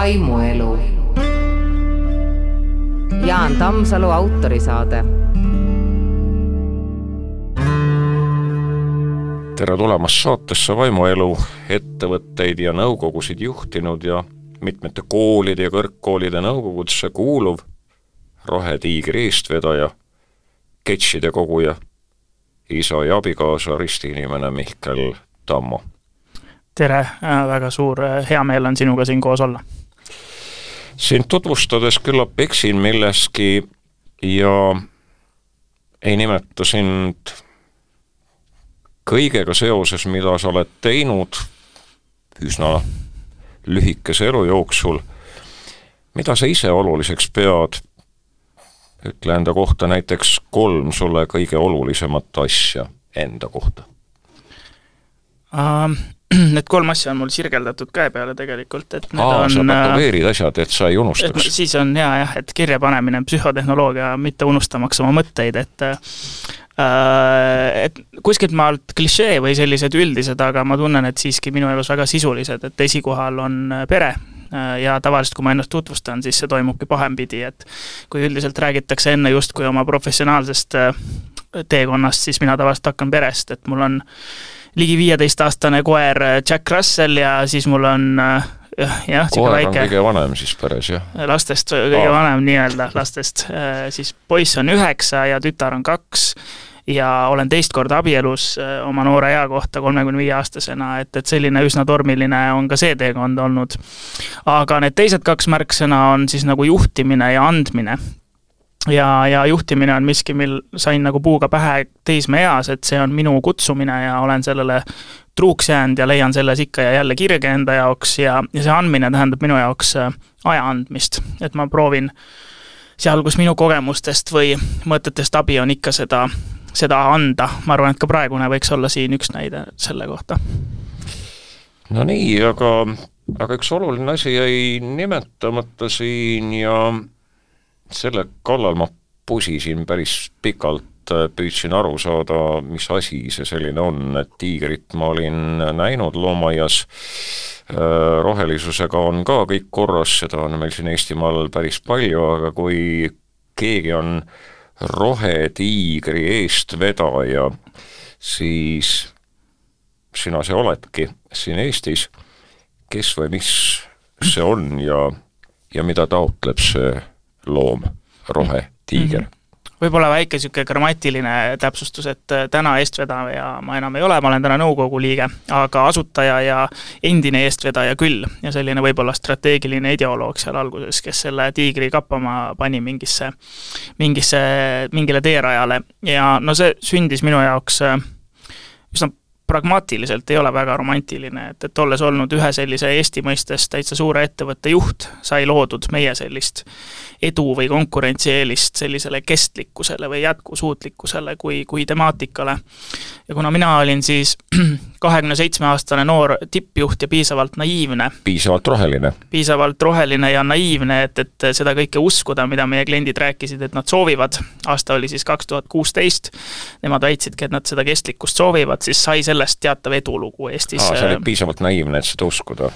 vaimuelu. Jaan Tammsalu autorisaade. tere tulemast saatesse Vaimuelu, ettevõtteid ja nõukogusid juhtinud ja mitmete koolide ja kõrgkoolide nõukogudesse kuuluv Rohetiigri eestvedaja, ketšide koguja, isa ja abikaasa ristiinimene Mihkel Tammo tere, äh, väga suur äh, heameel on sinuga siin koos olla. Sind tutvustades küllap eksin milleski ja ei nimeta sind kõigega seoses, mida sa oled teinud üsna lühikese elu jooksul, mida sa ise oluliseks pead, ütle enda kohta näiteks kolm sulle kõige olulisemat asja enda kohta um need kolm asja on mul sirgeldatud käe peale tegelikult, et need Aa, on sa tätoveerid asjad, et sa ei unustaks. siis on hea jah, et kirjapanemine, psühhotehnoloogia, mitte unustamaks oma mõtteid, et äh, et kuskilt maalt klišee või sellised üldised, aga ma tunnen, et siiski minu elus väga sisulised, et esikohal on pere äh, ja tavaliselt, kui ma ennast tutvustan, siis see toimubki pahempidi, et kui üldiselt räägitakse enne justkui oma professionaalsest äh, teekonnast, siis mina tavaliselt hakkan perest, et mul on ligi viieteistaastane koer äh, Jack Russell ja siis mul on äh, jah, koer väike, kõige vanem siis peres, jah? lastest kõige Aa. vanem nii-öelda, lastest, äh, siis poiss on üheksa ja tütar on kaks ja olen teist korda abielus oma noore ea kohta, kolmekümne viie aastasena, et, et selline üsna tormiline on ka see teekond olnud. aga need teised kaks märksõna on siis nagu juhtimine ja andmine ja, ja juhtimine on miski, mil sain nagu puuga pähe teismeeas, et see on minu kutsumine ja olen sellele truuks jäänud ja leian selles ikka ja jälle kirge enda jaoks ja, ja see andmine tähendab minu jaoks äh, aja andmist, et ma proovin seal, kus minu kogemustest või mõtetest abi on ikka seda, seda anda, ma arvan, et ka praegune võiks olla siin üks näide selle kohta. no nii, aga, aga üks oluline asi jäi nimetamata siin ja selle kallal ma pusisin päris pikalt, püüdsin aru saada, mis asi see selline on, et tiigrit ma olin näinud loomaaias, äh, rohelisusega on ka kõik korras, seda on meil siin Eestimaal päris palju, aga kui keegi on rohetiigri eestvedaja, siis sina see oledki siin Eestis, kes või mis see on ja, ja mida taotleb see loom, rohetiiger mm. -hmm võib-olla väike niisugune grammatiline täpsustus, et äh, täna eestvedaja ma enam ei ole, ma olen täna nõukogu liige, aga asutaja ja endine eestvedaja küll. ja selline võib-olla strateegiline ideoloog seal alguses, kes selle tiigri kappama pani mingisse, mingisse, mingile teerajale ja no see sündis minu jaoks äh, üsna pragmaatiliselt ei ole väga romantiline, et, et olles olnud ühe sellise Eesti mõistes täitsa suure ettevõtte juht, sai loodud meie sellist edu või konkurentsieelist sellisele kestlikkusele või jätkusuutlikkusele kui, kui temaatikale. ja kuna mina olin siis kahekümne seitsme aastane noor tippjuht ja piisavalt naiivne. piisavalt roheline. piisavalt roheline ja naiivne, et, et seda kõike uskuda, mida meie kliendid rääkisid, et nad soovivad, aasta oli siis kaks tuhat kuusteist, nemad väitsidki, et nad seda kestlikkust soovivad, siis sai sellest teatav edulugu Eestis. aa, sa olid piisavalt naiivne, et seda uskuda?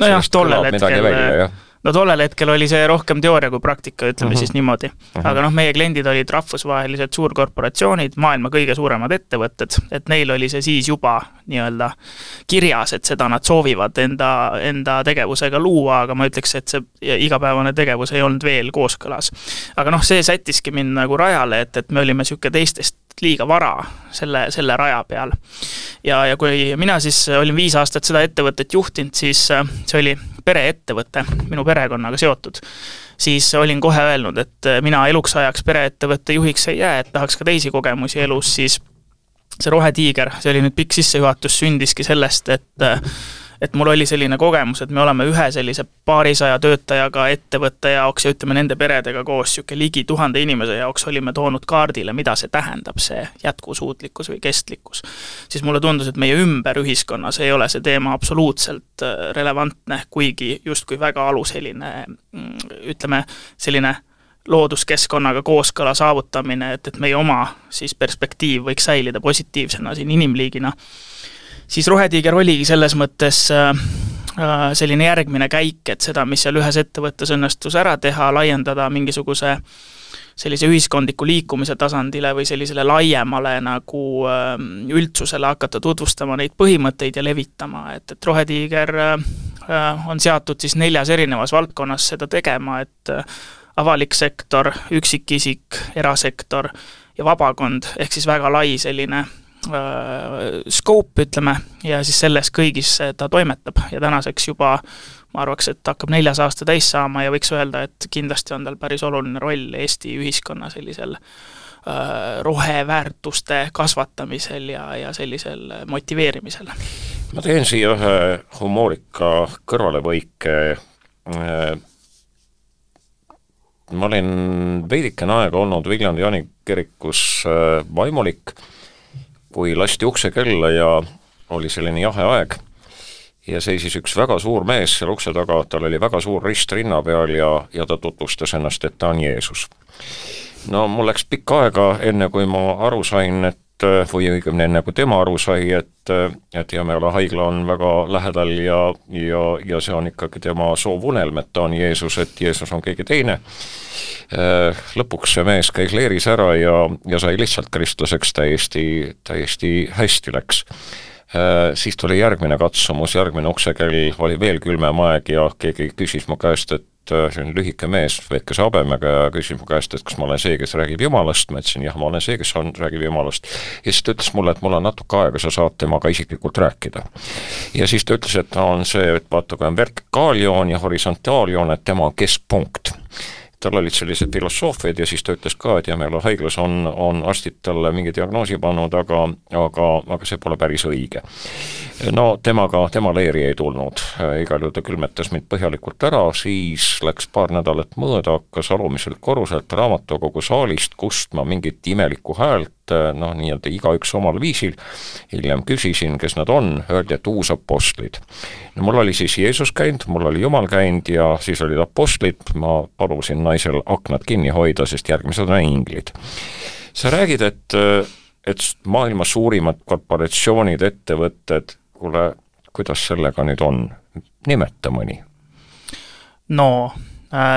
nojah, tollel hetkel no tollel hetkel oli see rohkem teooria kui praktika, ütleme mm -hmm. siis niimoodi. -hmm. aga noh, meie kliendid olid rahvusvahelised suurkorporatsioonid, maailma kõige suuremad ettevõtted, et neil oli see siis juba nii-öelda kirjas, et seda nad soovivad enda, enda tegevusega luua, aga ma ütleks, et see igapäevane tegevus ei olnud veel kooskõlas. aga noh, see sättiski mind nagu rajale, et, et me olime niisugune teistest liiga vara selle, selle raja peal. ja, ja kui mina siis olin viis aastat seda ettevõtet juhtinud, siis äh, see oli pereettevõte, minu perekonnaga seotud, siis olin kohe öelnud, et mina eluks ajaks pereettevõtte juhiks ei jää, et tahaks ka teisi kogemusi elus, siis see Rohetiiger, see oli nüüd pikk sissejuhatus, sündiski sellest, et et mul oli selline kogemus, et me oleme ühe sellise paarisaja töötajaga ettevõtte jaoks ja ütleme, nende peredega koos niisugune ligi tuhande inimese jaoks olime toonud kaardile, mida see tähendab, see jätkusuutlikkus või kestlikkus. siis mulle tundus, et meie ümber ühiskonnas ei ole see teema absoluutselt äh, relevantne, kuigi justkui väga aluseline, mm, ütleme, selline looduskeskkonnaga kooskõla saavutamine, et, et meie oma siis perspektiiv võiks säilida positiivsena siin inimliigina siis Rohetiiger oligi selles mõttes äh, selline järgmine käik, et seda, mis seal ühes ettevõttes õnnestus ära teha, laiendada mingisuguse sellise ühiskondliku liikumise tasandile või sellisele laiemale nagu ähm, üldsusele hakata tutvustama neid põhimõtteid ja levitama, et, et Rohetiiger äh, on seatud siis neljas erinevas valdkonnas seda tegema, et avalik sektor, üksikisik, erasektor ja vabakond, ehk siis väga lai selline äh, scope, ütleme, ja siis selles kõigis ta toimetab ja tänaseks juba ma arvaks, et hakkab neljas aasta täis saama ja võiks öelda, et kindlasti on tal päris oluline roll Eesti ühiskonna sellisel äh, roheväärtuste kasvatamisel ja, ja sellisel motiveerimisel. ma teen siia ühe humoorika kõrvalevõike äh, ma olin veidikene aega olnud Viljandi Jaani kirikus äh, vaimulik, kui lasti ukse kella ja oli selline jahe aeg ja seisis üks väga suur mees seal ukse taga, tal oli väga suur rist rinna peal ja, ja ta tutvustas ennast, et ta on Jeesus. no mul läks pikka aega, enne kui ma aru sain, et et või õigemini kui tema aru sai, et, et Jämeala haigla on väga lähedal ja, ja, ja see on ikkagi tema soovunelm, et ta on Jeesus, et Jeesus on keegi teine. Lõpuks see mees käis leeris ära ja, ja sai lihtsalt kristlaseks, täiesti, täiesti hästi läks siis tuli järgmine katsumus, järgmine uksekell, oli veel külmem aeg ja keegi küsis mu käest, et Äh, selline lühike mees väikese habemega ja küsis mu käest, et kas ma olen see, kes räägib Jumalast, ma ütlesin jah, ma olen see, kes on, räägib Jumalast. ja siis ta ütles mulle, et mul on natuke aega, sa saad temaga isiklikult rääkida. ja siis ta ütles, et ta on see, et vaata, kui on vertikaaljoon ja horisontaaljoon, et tema on keskpunkt tal olid sellised filosoofiad ja siis ta ütles ka, et Jämela haiglas on, on arstid talle mingi diagnoosi pannud, aga, aga, aga see pole päris õige. no temaga, tema leeri ei tulnud, igal juhul ta külmetas mind põhjalikult ära, siis läks paar nädalat mööda, hakkas alumiselt korruselt raamatukogu saalist kustma mingit imelikku häält, noh, nii-öelda igaüks omal viisil, hiljem küsisin, kes nad on, öeldi, et uusapostlid. no mul oli siis Jeesus käinud, mul oli Jumal käinud ja siis olid apostlid, ma palusin naisel aknad kinni hoida, sest järgmised on inglid. sa räägid, et, et maailma suurimad korporatsioonid, ettevõtted, kuule, kuidas sellega nüüd on, nimeta mõni? no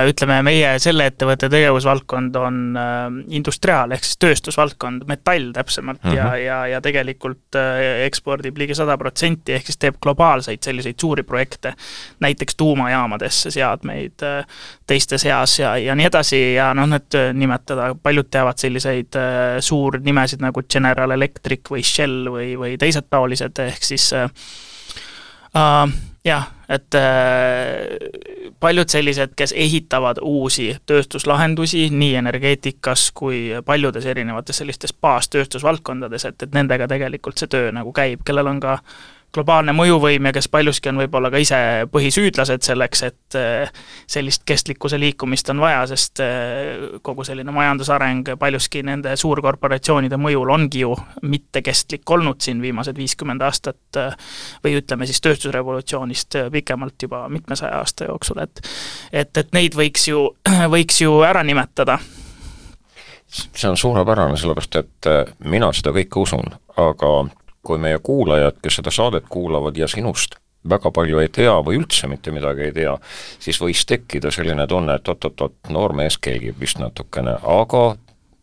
ütleme, meie selle ettevõtte tegevusvaldkond on äh, industriaal, ehk siis tööstusvaldkond, metall täpsemalt mm -hmm. ja, mhm. ja, ja tegelikult äh, ekspordib ligi sada protsenti, ehk siis teeb globaalseid selliseid suuri projekte, näiteks tuumajaamadesse seadmeid teiste seas ja, ja nii edasi ja noh, need nimetada, paljud teavad selliseid suurnimesid nagu General Electric või Shell või, või teised taolised, ehk siis äh, jah, et äh, paljud sellised, kes ehitavad uusi tööstuslahendusi nii energeetikas kui paljudes erinevates sellistes baastööstusvaldkondades, et, et nendega tegelikult see töö nagu käib, kellel on ka globaalne mõjuvõim ja kes paljuski on võib-olla ka ise põhisüüdlased selleks, et eh, sellist kestlikkuse liikumist on vaja, sest eh, kogu selline majandusareng paljuski nende suurkorporatsioonide mõjul ongi ju mittekestlik olnud siin viimased viiskümmend aastat eh, või ütleme siis tööstusrevolutsioonist pikemalt juba mitmesaja aasta jooksul, et et, et neid võiks ju, võiks ju ära nimetada. See on suurepärane, sellepärast et mina seda kõike usun, aga kui meie kuulajad, kes seda saadet kuulavad ja sinust väga palju ei tea või üldse mitte midagi ei tea, siis võis tekkida selline tunne, et oot-oot-oot, noor mees kelgib vist natukene, aga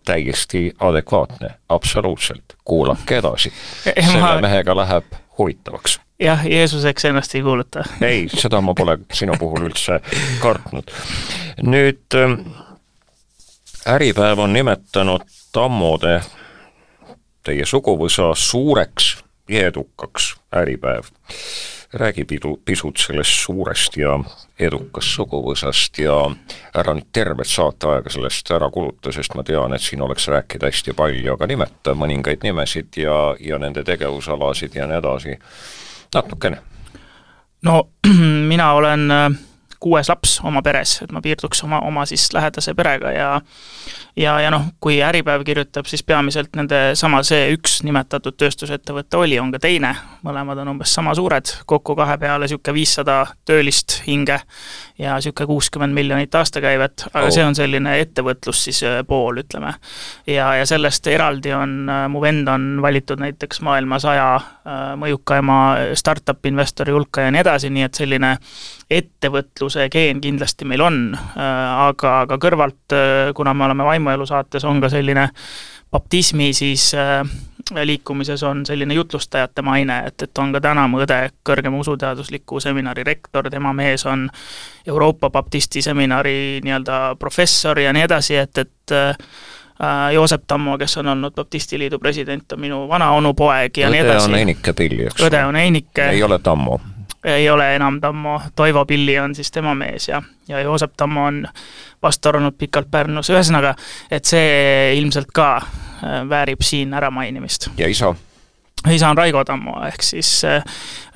täiesti adekvaatne, absoluutselt, kuulake edasi. selle mehega läheb huvitavaks. jah, Jeesuseks ennast ei kuuluta ei, seda ma pole sinu puhul üldse kartnud. nüüd ähm, Äripäev on nimetanud Tammode teie suguvõsa suureks ja edukaks äripäev. räägi pidu, pisut sellest suurest ja edukast suguvõsast ja ära nüüd tervet saateaega sellest ära kuluta, sest ma tean, et siin oleks rääkida hästi palju, aga nimeta mõningaid nimesid ja, ja nende tegevusalasid ja nii edasi, natukene. no mina olen äh, kuues laps oma peres, et ma piirduks oma, oma siis lähedase perega ja ja, ja noh, kui Äripäev kirjutab, siis peamiselt nende sama see üks nimetatud tööstusettevõte oli, on ka teine, mõlemad on umbes sama suured, kokku kahe peale niisugune viissada töölist hinge ja niisugune kuuskümmend miljonit aastakäivet, aga oh. see on selline ettevõtlus siis äh, pool, ütleme. ja, ja sellest eraldi on, äh, mu vend on valitud näiteks maailma saja äh, mõjukaima startup investori hulka ja nii edasi, nii et selline ettevõtluse geen kindlasti meil on, aga, aga kõrvalt, kuna me oleme vaimuelu saates, on ka selline baptismi siis liikumises on selline jutlustajate maine, et, et on ka täna mu õde kõrgema usuteadusliku seminari rektor, tema mees on Euroopa baptisti seminari nii-öelda professor ja nii edasi, et, et äh, Joosep Tammo, kes on olnud Baptisti Liidu president, on minu vanaonu poeg ja õde nii edasi. õde on Einike Pilli, eks ole? õde on Einike. ei ole Tammo? Ei ole enam Tammo, Toivo Pilli on siis tema mees ja, ja Joosep Tammo on pastor olnud pikalt Pärnus, ühesõnaga, et see ilmselt ka Äh, väärib siin äramainimist. ja isa? isa on Raigo Tammo, ehk siis äh,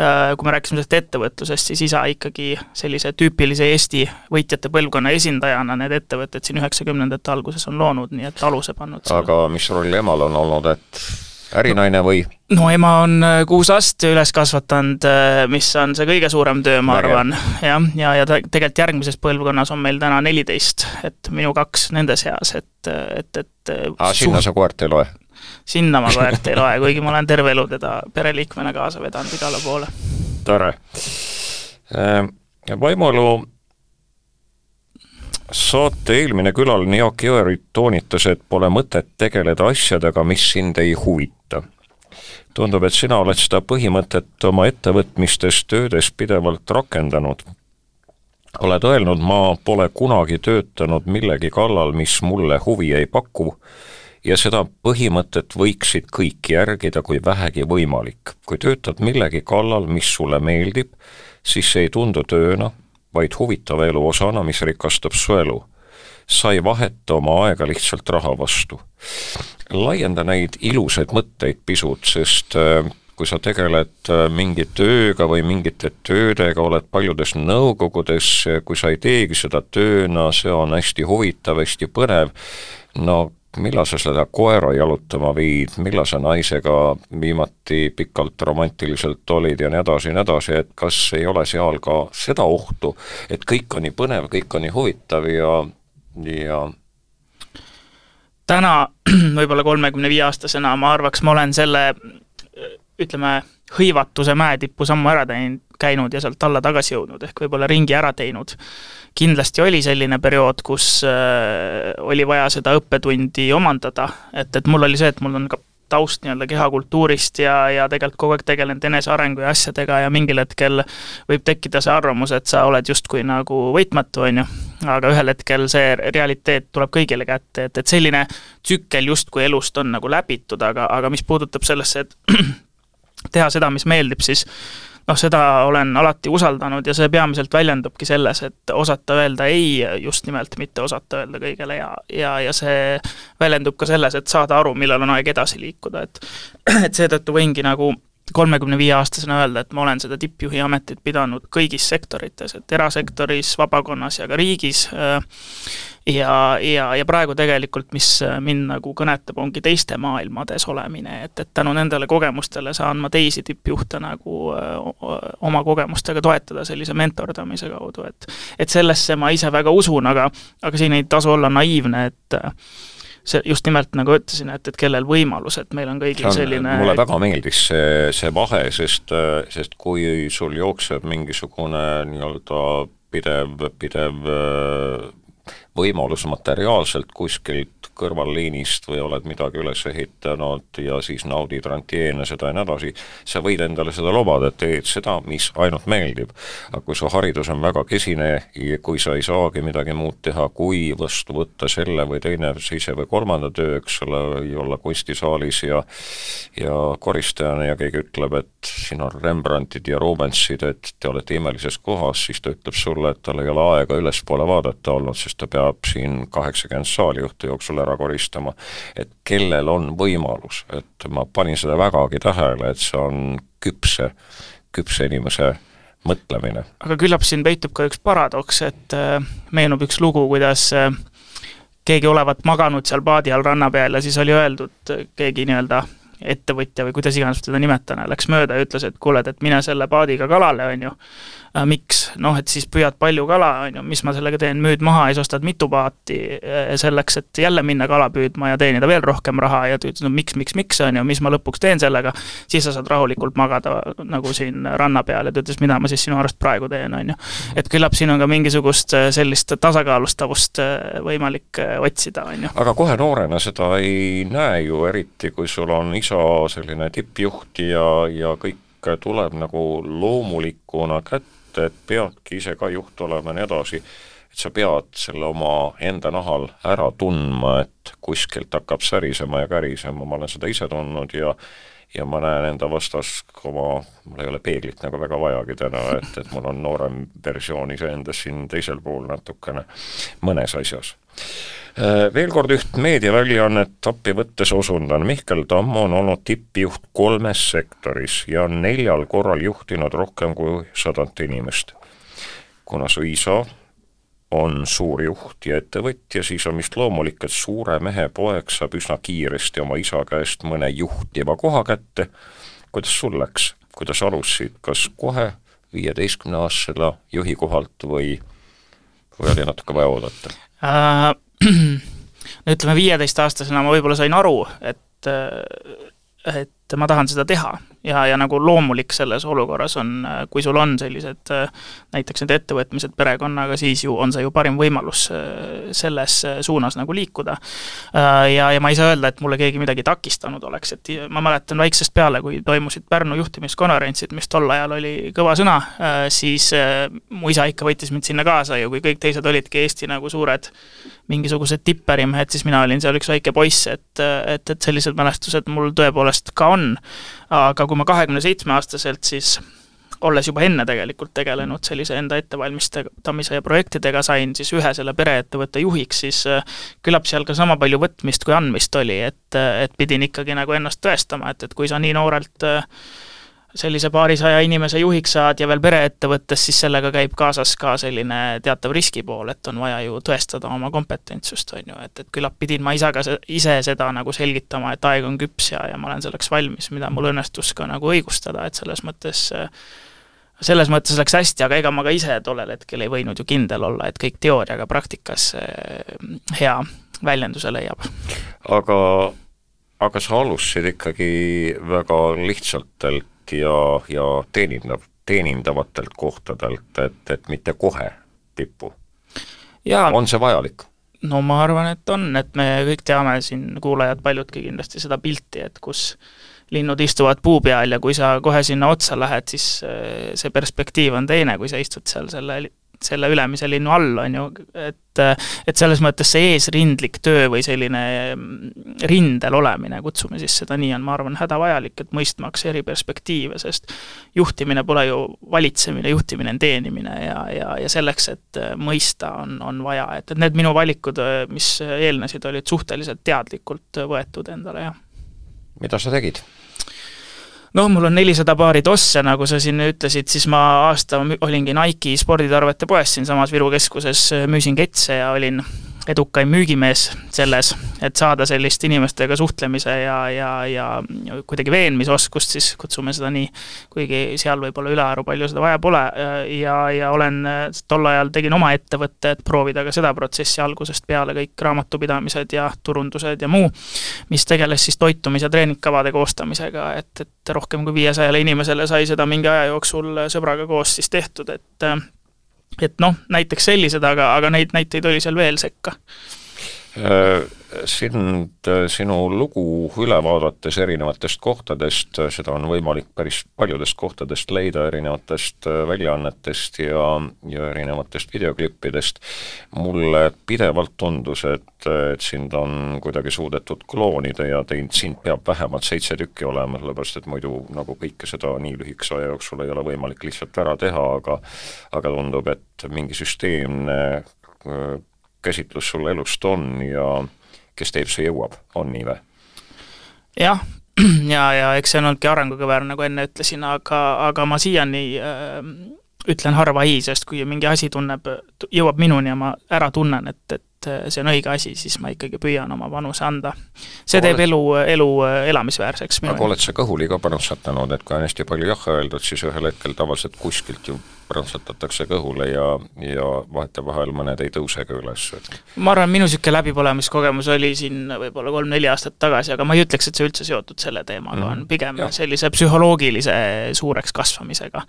äh, kui me rääkisime sellest ettevõtlusest, siis isa ikkagi sellise tüüpilise Eesti võitjate põlvkonna esindajana need ettevõtted siin üheksakümnendate alguses on loonud, nii et aluse pannud. aga mis roll emal on olnud, et ärinaine või? no ema on kuus last üles kasvatanud, mis on see kõige suurem töö, ma arvan, jah, ja, ja, tegelikult järgmises põlvkonnas on meil täna neliteist, et minu kaks nende seas, et, et, et et aa, sinna sa koert ei loe? sinna ma koert ei loe, kuigi ma olen terve elu teda pereliikmena kaasa vedanud igale poole. tore. Ehm, vaimuelu saate eelmine külaline Jaak Jõerit toonitas, et pole mõtet tegeleda asjadega, mis sind ei huvita. tundub, et sina oled seda põhimõtet oma ettevõtmistes, töödes pidevalt rakendanud oled öelnud, ma pole kunagi töötanud millegi kallal, mis mulle huvi ei paku ja seda põhimõtet võiksid kõik järgida, kui vähegi võimalik. kui töötad millegi kallal, mis sulle meeldib, siis see ei tundu tööna, vaid huvitava elu osana, mis rikastab su elu. sa ei vaheta oma aega lihtsalt raha vastu. laienda neid ilusaid mõtteid pisut, sest äh, kui sa tegeled äh, mingi tööga või mingite töödega, oled paljudes nõukogudes, kui sa ei teegi seda tööna, see on hästi huvitav, hästi põnev, no millal sa seda koera jalutama viid, millal sa naisega viimati pikalt romantiliselt olid ja nii edasi ja nii edasi, et kas ei ole seal ka seda ohtu, et kõik on nii põnev, kõik on nii huvitav ja, ja täna võib-olla kolmekümne viie aastasena ma arvaks, ma olen selle ütleme, hõivatuse mäetippu sammu ära teinud, käinud ja sealt alla tagasi jõudnud, ehk võib-olla ringi ära teinud. kindlasti oli selline periood, kus äh, oli vaja seda õppetundi omandada, et, et mul oli see, et mul on ka taust nii-öelda kehakultuurist ja, ja tegelikult kogu aeg tegelenud enesearengu ja asjadega ja mingil hetkel võib tekkida see arvamus, et sa oled justkui nagu võitmatu, on ju. aga ühel hetkel see realiteet tuleb kõigile kätte, et, et selline tsükkel justkui elust on nagu läbitud, aga, aga mis puudutab sellesse, et teha seda, mis meeldib, siis noh, seda olen alati usaldanud ja see peamiselt väljendubki selles, et osata öelda ei just nimelt, mitte osata öelda kõigele ja, ja, ja see väljendub ka selles, et saada aru, millal on aeg edasi liikuda, et et seetõttu võingi nagu kolmekümne viie aastasena öelda, et ma olen seda tippjuhi ametit pidanud kõigis sektorites, et erasektoris, vabakonnas ja ka riigis, ja, ja, ja praegu tegelikult, mis mind nagu kõnetab, ongi teiste maailmades olemine, et, et tänu nendele kogemustele saan ma teisi tippjuhte nagu öö, oma kogemustega toetada sellise mentordamise kaudu, et et sellesse ma ise väga usun, aga aga siin ei tasu olla naiivne, et see just nimelt nagu ütlesin, et, et kellel võimalus, et meil on kõigil on, selline mulle väga meeldis see, see vahe, sest, sest kui sul jookseb mingisugune nii-öelda pidev, pidev võimalus materiaalselt kuskilt kõrvalliinist või oled midagi üles ehitanud ja siis naudid rantjeene seda ja nii edasi, sa võid endale seda lubada, et teed seda, mis ainult meeldib. aga kui su haridus on väga kesine ja kui sa ei saagi midagi muud teha, kui vastu võtta selle või teine, teise või kolmanda töö, eks ole, või olla kunstisaalis ja ja koristajana ja keegi ütleb, et siin on Rembrandtid ja Rubensid, et te olete imelises kohas, siis ta ütleb sulle, et tal ei ole aega ülespoole vaadata olnud, sest ta peab siin kaheksakümmend saali õhtu jooksul ära koristama. et kellel on võimalus, et ma panin seda vägagi tähele, et see on küpse, küpse inimese mõtlemine. aga küllap siin peitub ka üks paradoks, et äh, meenub üks lugu, kuidas äh, keegi olevat maganud seal paadi all ranna peal ja siis oli öeldud, keegi nii-öelda ettevõtja või kuidas iganes teda nimetame, läks mööda ja ütles, et kuule, et mine selle paadiga kalale, on ju äh,. Miks? noh, et siis püüad palju kala, on ju, mis ma sellega teen, müüd maha ja siis ostad mitu paati äh, selleks, et jälle minna kala püüdma ja teenida veel rohkem raha ja ta ütles, no miks, miks, miks, on ju, mis ma lõpuks teen sellega. siis sa saad rahulikult magada nagu siin ranna peal ja ta ütles, mida ma siis sinu arust praegu teen, on ju. et küllap siin on ka mingisugust äh, sellist tasakaalustavust äh, võimalik otsida, on ju. aga kohe noorena seda ei näe ju, eriti kui sul on isa selline tippjuht ja, ja kõik tuleb nagu loomulikuna kätte et, et peadki ise ka juht olema ja nii edasi, et sa pead selle oma enda nahal ära tundma, et kuskilt hakkab särisema ja kärisema, ma olen seda ise tundnud ja ja ma näen enda vastas oma, mul ei ole peeglit nagu väga vajagi täna, et, et mul on noorem versioon iseendast siin teisel pool natukene mõnes asjas äh, veel kord üht meediaväljaannet appi võttes osundan, Mihkel Tamm on olnud tippjuht kolmes sektoris ja neljal korral juhtinud rohkem kui sadat inimest. kuna su isa on suur juht ja ettevõtja, siis on vist loomulik, et suure mehe poeg saab üsna kiiresti oma isa käest mõne juhtiva koha kätte. kuidas sul läks, kuidas alustasid, kas kohe viieteistkümneaastasele juhi kohalt või, või oli natuke vaja oodata äh,? no ütleme, viieteistaastasena ma võib-olla sain aru, et, et ma tahan seda teha ja, ja nagu loomulik selles olukorras on, kui sul on sellised näiteks need ettevõtmised perekonnaga, siis ju on see ju parim võimalus selles suunas nagu liikuda. Ja, ja ma ei saa öelda, et mulle keegi midagi takistanud oleks, et ma mäletan väiksest peale, kui toimusid Pärnu juhtimiskonverentsid, mis tol ajal oli kõva sõna, siis mu isa ikka võttis mind sinna kaasa ja kui kõik teised olidki Eesti nagu suured mingisugused tippärimehed, siis mina olin seal üks väike poiss, et, et, et sellised mälestused mul tõepoolest ka on. aga kui ma kahekümne seitsme aastaselt siis olles juba enne tegelikult tegelenud sellise enda ettevalmistamise ja projektidega, sain siis ühe selle pereettevõtte juhiks, siis küllap seal ka sama palju võtmist kui andmist oli, et, et pidin ikkagi nagu ennast tõestama, et, et kui sa nii noorelt äh, sellise paarisaja inimese juhiks saad ja veel pereettevõttes, siis sellega käib kaasas ka selline teatav riskipool, et on vaja ju tõestada oma kompetentsust, on ju, et, et küllap pidin ma ise ka, ise seda nagu selgitama, et aeg on küps ja, ja ma olen selleks valmis, mida mul õnnestus ka nagu õigustada, et selles mõttes selles mõttes läks hästi, aga ega ma ka ise tollel hetkel ei võinud ju kindel olla, et kõik teooriaga praktikas hea väljenduse leiab. aga, aga sa alustasid ikkagi väga lihtsaltelt ja, ja teenindav, teenindavatelt kohtadelt, et, et mitte kohe tippu. on see vajalik? no ma arvan, et on, et me kõik teame siin, kuulajad paljudki kindlasti seda pilti, et kus linnud istuvad puu peal ja kui sa kohe sinna otsa lähed, siis äh, see perspektiiv on teine, kui sa istud seal selle selle ülemise linnu all, on ju, et et selles mõttes see eesrindlik töö või selline mm, rindel olemine, kutsume siis seda nii, on, ma arvan, hädavajalik, et mõistmaks eri perspektiive, sest juhtimine pole ju valitsemine, juhtimine on teenimine ja, ja, ja selleks, et mõista, on, on vaja, et, et need minu valikud, mis eelnesid, olid suhteliselt teadlikult võetud endale, jah. mida sa tegid? Noh, mul on nelisada paari tosse, nagu sa siin ütlesid, siis ma aasta olingi Nike'i sporditarvete poes siinsamas Viru keskuses, müüsin ketse ja olin edukaim müügimees selles, et saada sellist inimestega suhtlemise ja, ja, ja kuidagi veenmisoskust, siis kutsume seda nii, kuigi seal võib-olla ülearu palju seda vaja pole. Ja, ja olen tol ajal tegin oma ettevõtte, et proovida ka seda protsessi algusest peale, kõik raamatupidamised ja turundused ja muu, mis tegeles siis toitumis- ja treeningkavade koostamisega, et, et rohkem kui viiesajale inimesele sai seda mingi aja jooksul sõbraga koos siis tehtud, et et noh, näiteks sellised, aga, aga neid näiteid oli seal veel sekka. Äh, sind, sinu lugu üle vaadates erinevatest kohtadest, seda on võimalik päris paljudest kohtadest leida, erinevatest äh, väljaannetest ja, ja erinevatest videoklippidest, mulle pidevalt tundus, et, et sind on kuidagi suudetud kloonida ja teid, sind peab vähemalt seitse tükki olema, sellepärast et muidu nagu kõike seda nii lühikese aja jooksul ei ole võimalik lihtsalt ära teha, aga aga tundub, et mingi süsteemne äh, käsitlus sul elust on ja kes teeb, see jõuab, on nii või? jah, ja, ja eks see on olnudki arengukõver, nagu enne ütlesin, aga, aga ma siiani äh, ütlen harva ei, sest kui mingi asi tunneb, jõuab minuni ja ma ära tunnen, et, et see on õige asi, siis ma ikkagi püüan oma panuse anda. see teeb elu, elu elamisväärseks. aga oled sa kõhuli ka panusatanud, et kui on hästi palju jah öeldud, siis ühel hetkel tavaliselt kuskilt ju prantsatatakse kõhule ja, ja vahetevahel mõned ei tõuse ka üles. ma arvan, minu niisugune läbipõlemiskogemus oli siin võib-olla kolm-neli aastat tagasi, aga ma ei ütleks, et see üldse seotud selle teemaga mm, on pigem ja. sellise psühholoogilise suureks kasvamisega.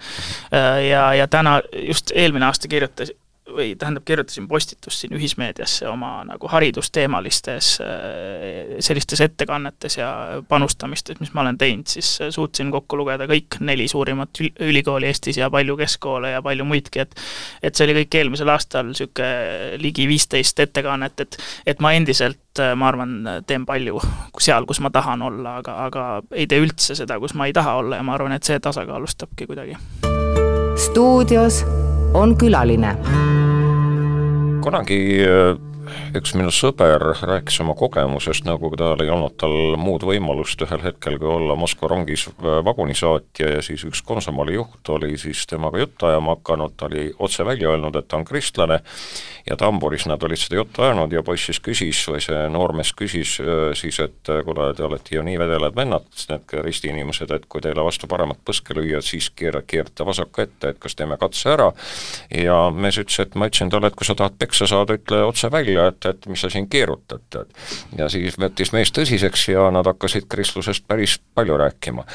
ja, ja täna, just eelmine aasta kirjutasin, või tähendab, kirjutasin postitust siin ühismeediasse oma nagu haridusteemalistes äh, sellistes ettekannetes ja panustamistes, mis ma olen teinud, siis äh, suutsin kokku lugeda kõik neli suurimat ülikooli Eestis ja palju keskkoole ja palju muidki, et et see oli kõik eelmisel aastal niisugune ligi viisteist ettekannet, et et ma endiselt, äh, ma arvan, teen palju seal, kus ma tahan olla, aga, aga ei tee üldse seda, kus ma ei taha olla ja ma arvan, et see tasakaalustabki kuidagi. stuudios on külaline. Kunagi äh, üks minu sõber rääkis oma kogemusest, nagu tal ei olnud tal muud võimalust ühel hetkel, kui olla Moskva rongis vagunisaatja ja siis üks komsomoli juht oli siis temaga juttu ajama hakanud, ta oli otse välja öelnud, et ta on kristlane ja tamburis nad olid seda juttu ajanud ja poiss siis küsis või see noormees küsis siis, et kuule, te olete ju nii vedelad vennad, need ristiinimesed, et kui teile vastu paremat põske lüüa, siis keera, keerata vasaku ette, et kas teeme katse ära ja mees ütles, et ma ütlesin talle, et kui sa tahad peksa saada, ütle otse välja, ja et, et mis sa siin keerutad, tead. ja siis võttis mees tõsiseks ja nad hakkasid kristlusest päris palju rääkima.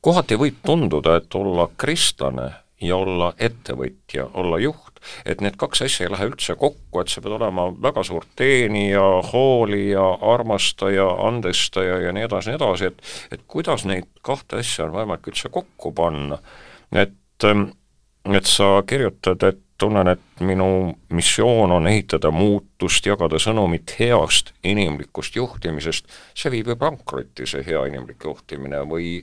kohati võib tunduda, et olla kristlane ja olla ettevõtja, olla juht, et need kaks asja ei lähe üldse kokku, et sa pead olema väga suur teenija, hoolija, armastaja, andestaja ja nii edasi, nii edasi, et et kuidas neid kahte asja on võimalik üldse kokku panna, et et sa kirjutad, et tunnen, et minu missioon on ehitada muutust, jagada sõnumit heast inimlikust juhtimisest, see viib ju pankrotti, see hea inimlik juhtimine, või?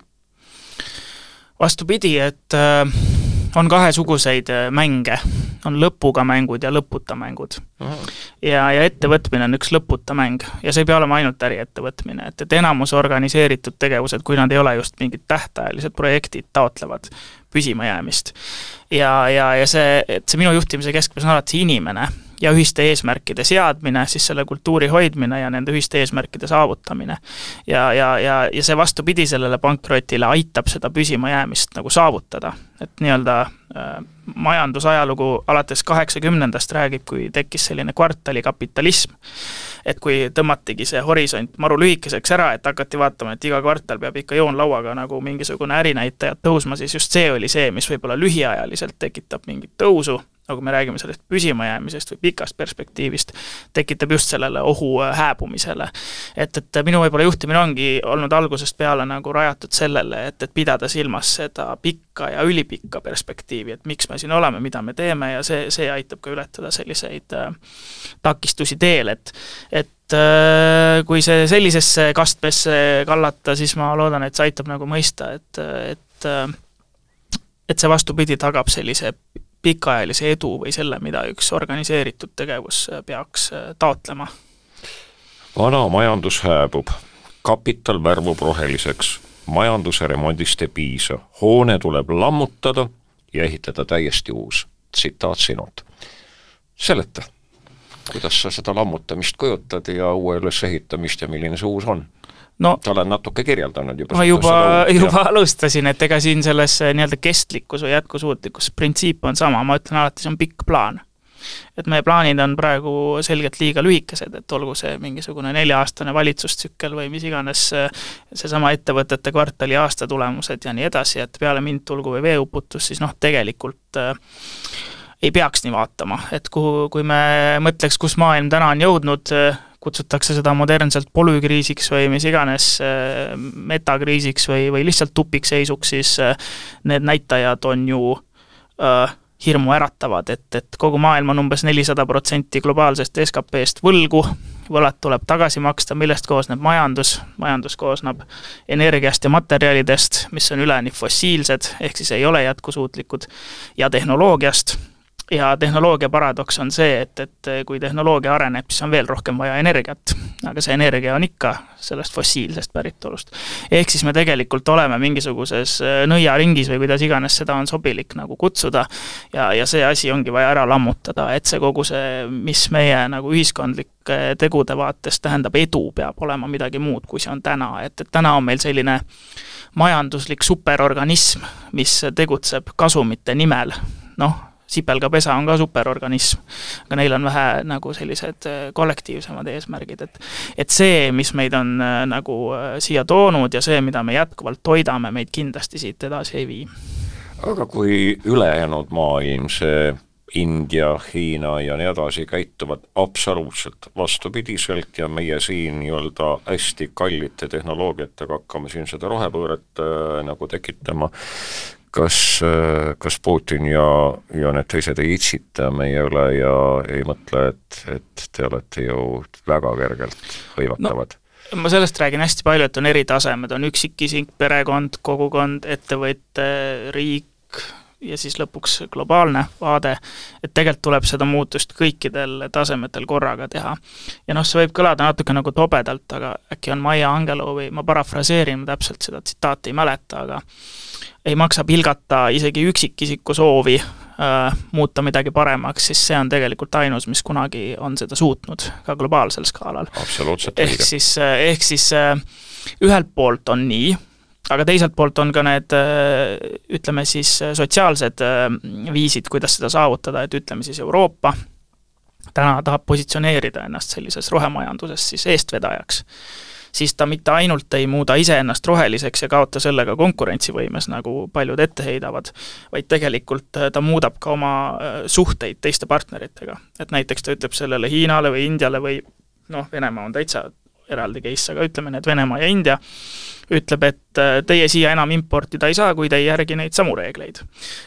Vastupidi, et äh, on kahesuguseid äh, mänge, on lõpuga mängud ja lõputa mängud. ja, ja ettevõtmine on üks lõputa mäng ja see ei pea olema ainult äriettevõtmine, et, et enamus organiseeritud tegevused, kui nad ei ole just mingid tähtajalised projektid, taotlevad püsimajäämist. ja, ja, ja see, et see minu juhtimise keskmes on alati inimene ja ühiste eesmärkide seadmine, siis selle kultuuri hoidmine ja nende ühiste eesmärkide saavutamine. ja, ja, ja, ja see vastupidi sellele pankrotile aitab seda püsimajäämist nagu saavutada, et nii-öelda äh, majandusajalugu alates kaheksakümnendast räägib, kui tekkis selline kvartalikapitalism et kui tõmmatigi see horisont maru lühikeseks ära, et hakati vaatama, et iga kvartal peab ikka joonlauaga nagu mingisugune ärinäitajad tõusma, siis just see oli see, mis võib-olla lühiajaliselt tekitab mingit tõusu, nagu me räägime sellest püsimajäämisest või pikast perspektiivist, tekitab just sellele ohu äh, hääbumisele. et, et minu võib-olla juhtimine ongi olnud algusest peale nagu rajatud sellele, et, et pidada silmas seda pikka ja ülipikka perspektiivi, et miks me siin oleme, mida me teeme ja see, see aitab ka ületada selliseid äh, takistusi teel, et et äh, kui see sellisesse kastmesse kallata, siis ma loodan, et see aitab nagu mõista, et, et äh, et see vastupidi tagab sellise pikaajalise edu või selle, mida üks organiseeritud tegevus peaks taotlema? vana majandus hääbub, kapital värvub roheliseks, majanduse remondist ei piisa, hoone tuleb lammutada ja ehitada täiesti uus. tsitaat sinult. seleta, kuidas sa seda lammutamist kujutad ja uue ülesehitamist ja milline see uus on? no sa oled natuke kirjeldanud juba. ma juba, juba ja. alustasin, et ega siin selles eh, nii-öelda kestlikkus või jätkusuutlikkus printsiip on sama, ma ütlen alati, see on pikk plaan. Et meie plaanid on praegu selgelt liiga lühikesed, et olgu see mingisugune nelja-aastane valitsustsükkel või mis iganes, eh, seesama ettevõtete kvartali aastatulemused ja nii edasi, et peale mind tulgu või veeuputus, siis noh, tegelikult äh, ei peaks nii vaatama, et kuhu, kui me mõtleks, kus maailm täna on jõudnud, kutsutakse seda modernselt polükriisiks või mis iganes äh, metakriisiks või, või lihtsalt tupikseisuks, siis äh, need näitajad on ju äh, hirmu äratavad, et, et kogu maailm on umbes nelisada protsenti globaalsest SKP-st võlgu, võlad tuleb tagasi maksta, millest koosneb majandus, majandus koosneb energiast ja materjalidest, mis on üleni fossiilsed, ehk siis ei ole jätkusuutlikud, ja tehnoloogiast ja tehnoloogia paradoks on see, et, et kui tehnoloogia areneb, siis on veel rohkem vaja energiat, aga see energia on ikka sellest fossiilsest päritolust. ehk siis me tegelikult oleme mingisuguses äh, nõiaringis või kuidas iganes seda on sobilik nagu kutsuda, ja, ja see asi ongi vaja ära lammutada, et see kogu see, mis meie nagu ühiskondlike tegude vaates tähendab edu, peab olema midagi muud, kui see on täna, et, et täna on meil selline majanduslik superorganism, mis tegutseb kasumite nimel, noh, sipelgapesa on ka superorganism, aga neil on vähe nagu sellised äh, kollektiivsemad eesmärgid, et et see, mis meid on äh, nagu äh, siia toonud ja see, mida me jätkuvalt toidame, meid kindlasti siit edasi ei vii. aga kui ülejäänud maailm, see India, Hiina ja nii edasi käituvad absoluutselt vastupidiselt ja meie siin nii-öelda hästi kallite tehnoloogiatega hakkame siin seda rohepööret äh, nagu tekitama, kas, kas Putin ja, ja need teised ei itsita meie üle ja ei mõtle, et, et te olete ju väga kergelt hõivatavad no.? ma sellest räägin hästi palju, et on eri tasemed, on üksikisik, perekond, kogukond, ettevõte, riik ja siis lõpuks globaalne vaade, et tegelikult tuleb seda muutust kõikidel tasemetel korraga teha. ja noh, see võib kõlada natuke nagu tobedalt, aga äkki on Maya Angelou või ma parafraseerin, täpselt seda tsitaati ei mäleta, aga ei maksa pilgata isegi üksikisiku soovi äh, muuta midagi paremaks, siis see on tegelikult ainus, mis kunagi on seda suutnud, ka globaalsel skaalal. absoluutselt õige. ehk siis, äh, ehk siis äh, ühelt poolt on nii, aga teiselt poolt on ka need äh, ütleme siis sotsiaalsed viisid, kuidas seda saavutada, et ütleme siis Euroopa täna tahab positsioneerida ennast sellises rohemajanduses siis eestvedajaks siis ta mitte ainult ei muuda iseennast roheliseks ja kaota sellega konkurentsivõimes, nagu paljud ette heidavad, vaid tegelikult äh, ta muudab ka oma äh, suhteid teiste partneritega. et näiteks ta ütleb sellele Hiinale või Indiale või noh, Venemaa on täitsa eraldi case, aga ütleme need Venemaa ja India, ütleb, et äh, teie siia enam importida ei saa, kui te ei järgi neid samu reegleid.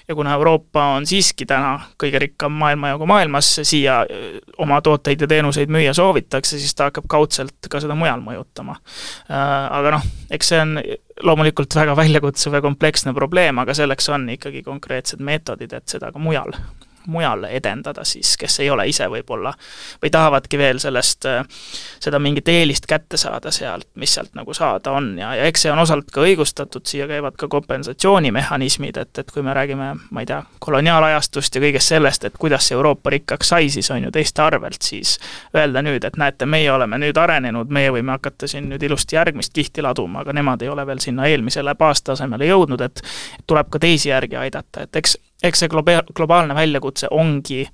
ja kuna Euroopa on siiski täna kõige rikkam maailmajagu maailmas, siia äh, oma tooteid ja teenuseid müüa soovitakse, siis ta hakkab kaudselt ka seda mujal mõjutama. Äh, aga noh, eks see on loomulikult väga väljakutsuv ja kompleksne probleem, aga selleks on ikkagi konkreetsed meetodid, et seda ka mujal mujal edendada siis, kes ei ole ise võib-olla või tahavadki veel sellest, äh, seda mingit eelist kätte saada sealt, mis sealt nagu saada on. Ja, ja eks see on osalt ka õigustatud, siia käivad ka kompensatsioonimehhanismid, et, et kui me räägime, ma ei tea, koloniaalajastust ja kõigest sellest, et kuidas see Euroopa rikkaks sai, siis on ju teiste arvelt, siis öelda nüüd, et näete, meie oleme nüüd arenenud, meie võime hakata siin nüüd ilusti järgmist kihti laduma, aga nemad ei ole veel sinna eelmisele baastasemele jõudnud, et tuleb ka teisi järgi aidata, et eks eks see globa-, globaalne väljakutse ongi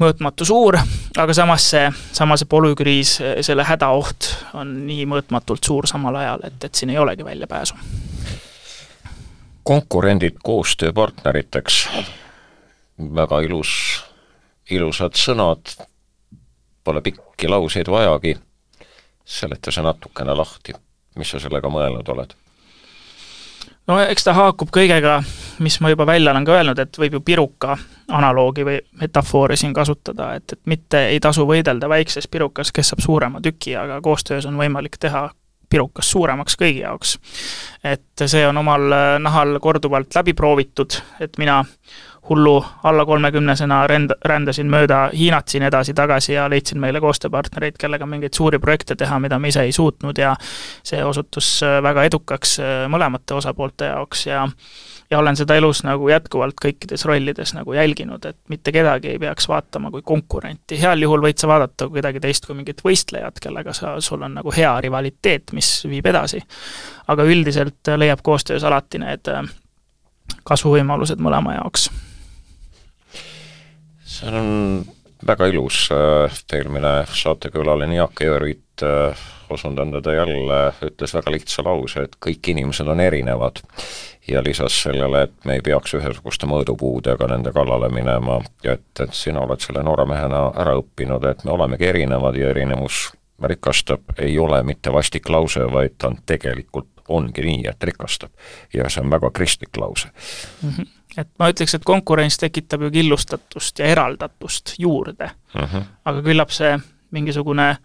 mõõtmatu suur, aga samas see, samas see polükriis, selle hädaoht on nii mõõtmatult suur samal ajal, et, et siin ei olegi väljapääsu. konkurendid koostööpartneriteks, väga ilus, ilusad sõnad, pole pikki lauseid vajagi, seleta see natukene lahti, mis sa sellega mõelnud oled? no eks ta haakub kõigega, mis ma juba välja olen ka öelnud, et võib ju piruka analoogi või metafoori siin kasutada, et, et mitte ei tasu võidelda väikses pirukas, kes saab suurema tüki, aga koostöös on võimalik teha pirukas suuremaks kõigi jaoks. et see on omal nahal korduvalt läbi proovitud, et mina hullu alla kolmekümnesena ränd-, rändasin mööda Hiinat siin edasi-tagasi ja leidsin meile koostööpartnereid, kellega mingeid suuri projekte teha, mida me ise ei suutnud ja see osutus äh, väga edukaks äh, mõlemate osapoolte jaoks ja ja olen seda elus nagu jätkuvalt kõikides rollides nagu jälginud, et mitte kedagi ei peaks vaatama kui konkurenti, heal juhul võid sa vaadata kedagi teist kui mingit võistlejat, kellega sa, sul on nagu hea rivaliteet, mis viib edasi. aga üldiselt leiab koostöös alati need äh, kasvuvõimalused mõlema jaoks see on väga ilus, eelmine saatekülaline Jaak Jõerüüt osundanud jälle, ütles väga lihtsa lause, et kõik inimesed on erinevad ja lisas sellele, et me ei peaks ühesuguste mõõdupuudega nende kallale minema ja et, et sina oled selle noore mehena ära õppinud, et me olemegi erinevad ja erinevus rikastab, ei ole mitte vastik lause, vaid ta on tegelikult, ongi nii, et rikastab. ja see on väga kristlik lause mm. -hmm et ma ütleks, et konkurents tekitab ju killustatust ja eraldatust juurde. Mhm. -huh. aga küllap see mingisugune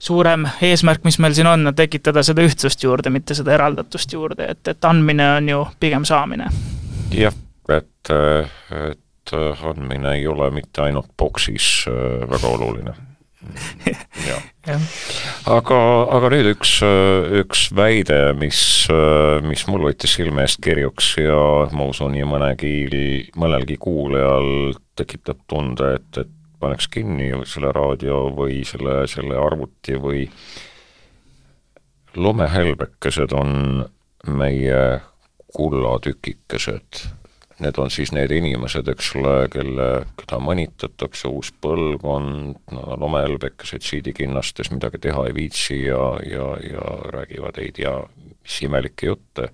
suurem eesmärk, mis meil siin on, on tekitada seda ühtsust juurde, mitte seda eraldatust juurde, et, et andmine on ju pigem saamine. jah, et, et andmine ei ole mitte ainult boksis väga oluline. Aga, aga nüüd üks, üks väide, mis, mis mul võttis silme eest kirjuks ja ma usun, nii mõnegi, mõnelgi kuulajal tekitab tunde, et, et paneks kinni selle raadio või selle, selle arvuti või lumehelbekesed on meie kullatükikesed need on siis need inimesed, eks ole, kelle, keda mõnitatakse, uus põlvkond, no lomehelbekesed siidikinnastes midagi teha ei viitsi ja, ja, ja räägivad ei tea mis imelikke jutte.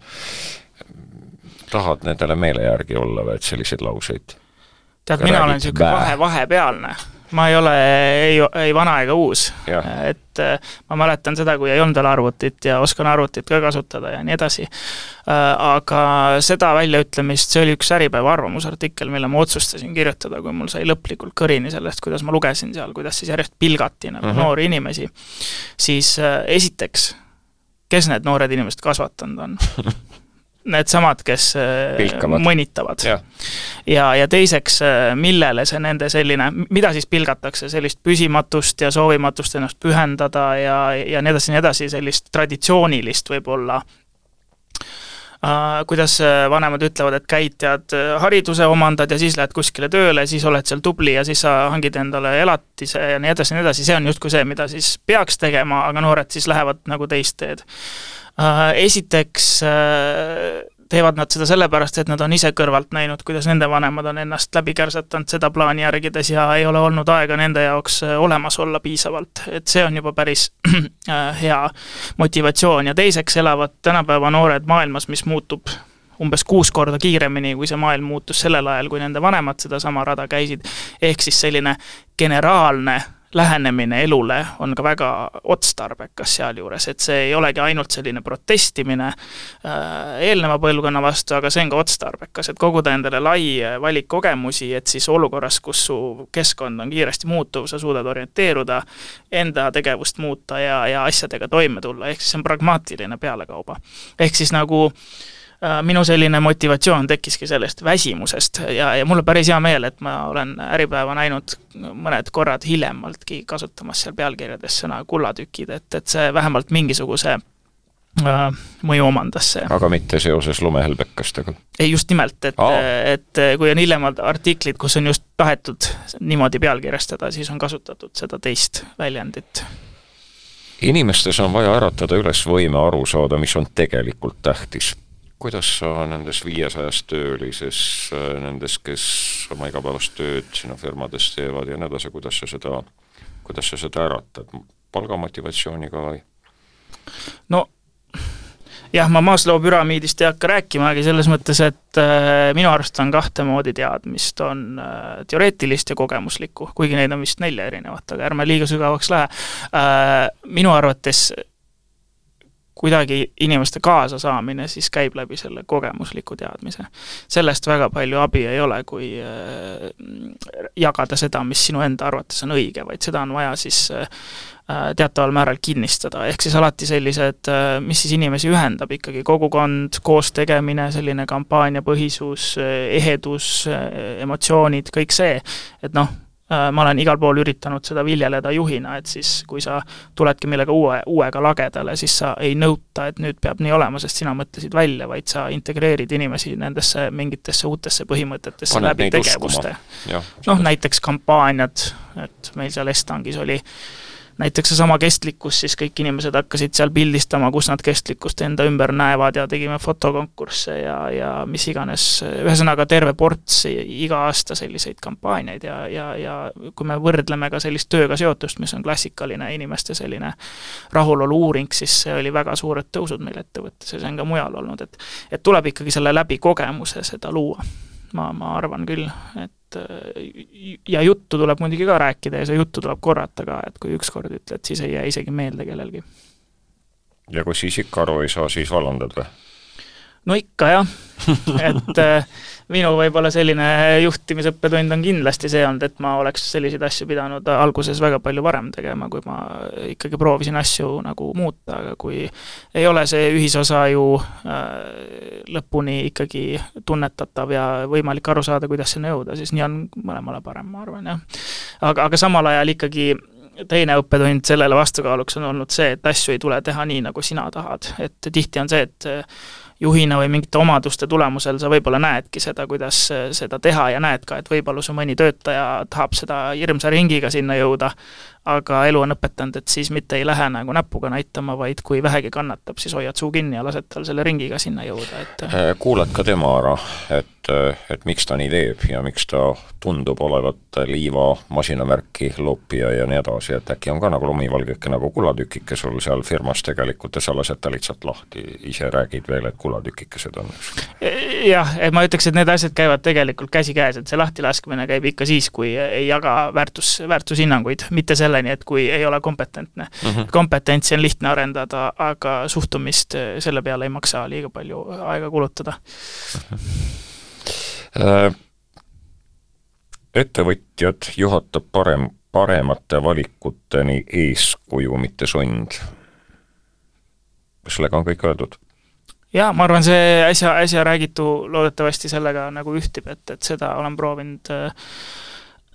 tahad nendele meele järgi olla või, et selliseid lauseid? Tead, mina olen niisugune vahe, vahepealne ma ei ole ei, ei vana ega uus. et äh, ma mäletan seda, kui ei olnud veel arvutit ja oskan arvutit ka kasutada ja nii edasi. Äh, aga seda väljaütlemist, see oli üks Äripäeva arvamusartikkel, mille ma otsustasin kirjutada, kui mul sai lõplikult kõrini sellest, kuidas ma lugesin seal, kuidas siis järjest pilgati nagu mhm. -huh. noori inimesi, siis äh, esiteks, kes need noored inimesed kasvatanud on needsamad, kes äh, Pilkavad. mõnitavad. ja, ja, ja teiseks, äh, millele see nende selline, mida siis pilgatakse, sellist püsimatust ja soovimatust ennast pühendada ja, ja nii edasi, nii edasi, sellist traditsioonilist võib-olla Uh, kuidas vanemad ütlevad, et käid, tead, hariduse omandad ja siis lähed kuskile tööle, siis oled seal tubli ja siis sa hangid endale elatise ja nii edasi, nii edasi, see on justkui see, mida siis peaks tegema, aga noored siis lähevad nagu teist teed Äh, esiteks äh, teevad nad seda sellepärast, et nad on ise kõrvalt näinud, kuidas nende vanemad on ennast läbi kärsatanud seda plaani järgides ja ei ole olnud aega nende jaoks äh, olemas olla piisavalt. et see on juba päris hea motivatsioon ja teiseks elavad tänapäeva noored maailmas, mis muutub umbes kuus korda kiiremini, kui see maailm muutus sellel ajal, kui nende vanemad sedasama rada käisid, ehk siis selline generaalne lähenemine elule on ka väga otstarbekas sealjuures, et see ei olegi ainult selline protestimine äh, eelneva põlvkonna vastu, aga see on ka otstarbekas, et koguda endale lai valik kogemusi, et siis olukorras, kus su keskkond on kiiresti muutuv, sa suudad orienteeruda, enda tegevust muuta ja, ja asjadega toime tulla, ehk siis see on pragmaatiline pealekauba. ehk siis nagu äh, minu selline motivatsioon tekkiski sellest väsimusest ja, ja mul on päris hea meel, et ma olen Äripäeva näinud mõned korrad hiljemaltki kasutamas seal pealkirjades sõna kullatükid, et, et see vähemalt mingisuguse äh, mõju omandas see. aga mitte seoses lumehelbekastega? ei, just nimelt, et et kui on hiljemad artiklid, kus on just tahetud niimoodi pealkirjastada, siis on kasutatud seda teist väljendit inimestes on vaja äratada üles võime aru saada, mis on tegelikult tähtis kuidas sa nendes viiesajas töölises, nendes, kes oma igapäevast tööd sinu firmades teevad ja nii edasi, kuidas sa seda, kuidas sa seda äratad, palgamotivatsiooniga või? no jah, ma Maslow püramiidist ei hakka rääkimagi, selles mõttes, et äh, minu arust on kahte moodi teadmist, on äh, teoreetilist ja kogemuslikku, kuigi neid on vist nelja erinevat, aga ärme liiga sügavaks lähe äh,. Minu arvates kuidagi inimeste kaasasaamine siis käib läbi selle kogemusliku teadmise. sellest väga palju abi ei ole, kui äh, jagada seda, mis sinu enda arvates on õige, vaid seda on vaja siis äh, teataval määral kinnistada, ehk siis alati sellised, äh, mis siis inimesi ühendab ikkagi, kogukond, koostegemine, selline kampaaniapõhisus, ehedus, emotsioonid, kõik see, et noh, ma olen igal pool üritanud seda viljeleda juhina, et siis kui sa tuledki millega uue, uuega lagedale, siis sa ei nõuta, et nüüd peab nii olema, sest sina mõtlesid välja, vaid sa integreerid inimesi nendesse mingitesse uutesse põhimõtetesse Paned läbi tegevuste. noh, näiteks kampaaniad, et meil seal Estangis oli äh, näiteks seesama kestlikkus, siis kõik inimesed hakkasid seal pildistama, kus nad kestlikkust enda ümber näevad ja tegime fotokonkursse ja, ja mis iganes, ühesõnaga terve ports iga aasta selliseid kampaaniaid ja, ja, ja kui me võrdleme ka sellist tööga seotust, mis on klassikaline inimeste selline rahulolu uuring, siis see oli väga suured tõusud meil ettevõttes ja see on ka mujal olnud, et et tuleb ikkagi selle läbi kogemuse seda luua. Ma, ma arvan küll, et et ja juttu tuleb muidugi ka rääkida ja seda juttu tuleb korrata ka, et kui ükskord ütled, siis ei jää isegi meelde kellelgi. ja kui siis ikka aru ei saa, siis vallandad või? no ikka jah et äh, minu võib-olla selline juhtimisõppetund on kindlasti see olnud, et ma oleks selliseid asju pidanud alguses väga palju varem tegema, kui ma ikkagi proovisin asju nagu muuta, aga kui ei ole see ühisosa ju äh, lõpuni ikkagi tunnetatav ja võimalik aru saada, kuidas sinna jõuda, siis nii on mõlemale parem, ma arvan, jah. aga, aga samal ajal ikkagi teine õppetund sellele vastukaaluks on olnud see, et asju ei tule teha nii, nagu sina tahad, et tihti on see, et juhina või mingite omaduste tulemusel sa võib-olla näedki seda, kuidas seda teha ja näed ka, et võib-olla su mõni töötaja tahab seda hirmsa ringiga sinna jõuda, aga elu on õpetanud, et siis mitte ei lähe nagu näpuga näitama, vaid kui vähegi kannatab, siis hoiad suu kinni ja lased tal selle ringiga sinna jõuda, et äh, kuulad ka tema ära, et, et miks ta nii teeb ja miks ta tundub olevat liiva masinavärki loopija ja nii edasi, et äkki on ka nagu lumivalgeke nagu kulatükike sul seal firmas tegelikult ja sa lased ta lihtsalt lahti, ise räägid veel, et kulatükikesed on, eks? jah, et ma ütleks, et need asjad käivad tegelikult käsikäes, et see lahtilaskmine käib ikka siis, kui ei jaga väärtus, väärtushinnanguid, mitte selle selleni, et kui ei ole kompetentne mm. -hmm. kompetentsi on lihtne arendada, aga suhtumist eh, selle peale ei maksa liiga palju aega kulutada mm. -hmm. ettevõtjad juhatab parem, paremate valikuteni eeskuju, mitte kas sellega on kõik öeldud? jaa, ma arvan, see äsja, äsja räägitu loodetavasti sellega nagu ühtib, et, et seda olen proovinud äh,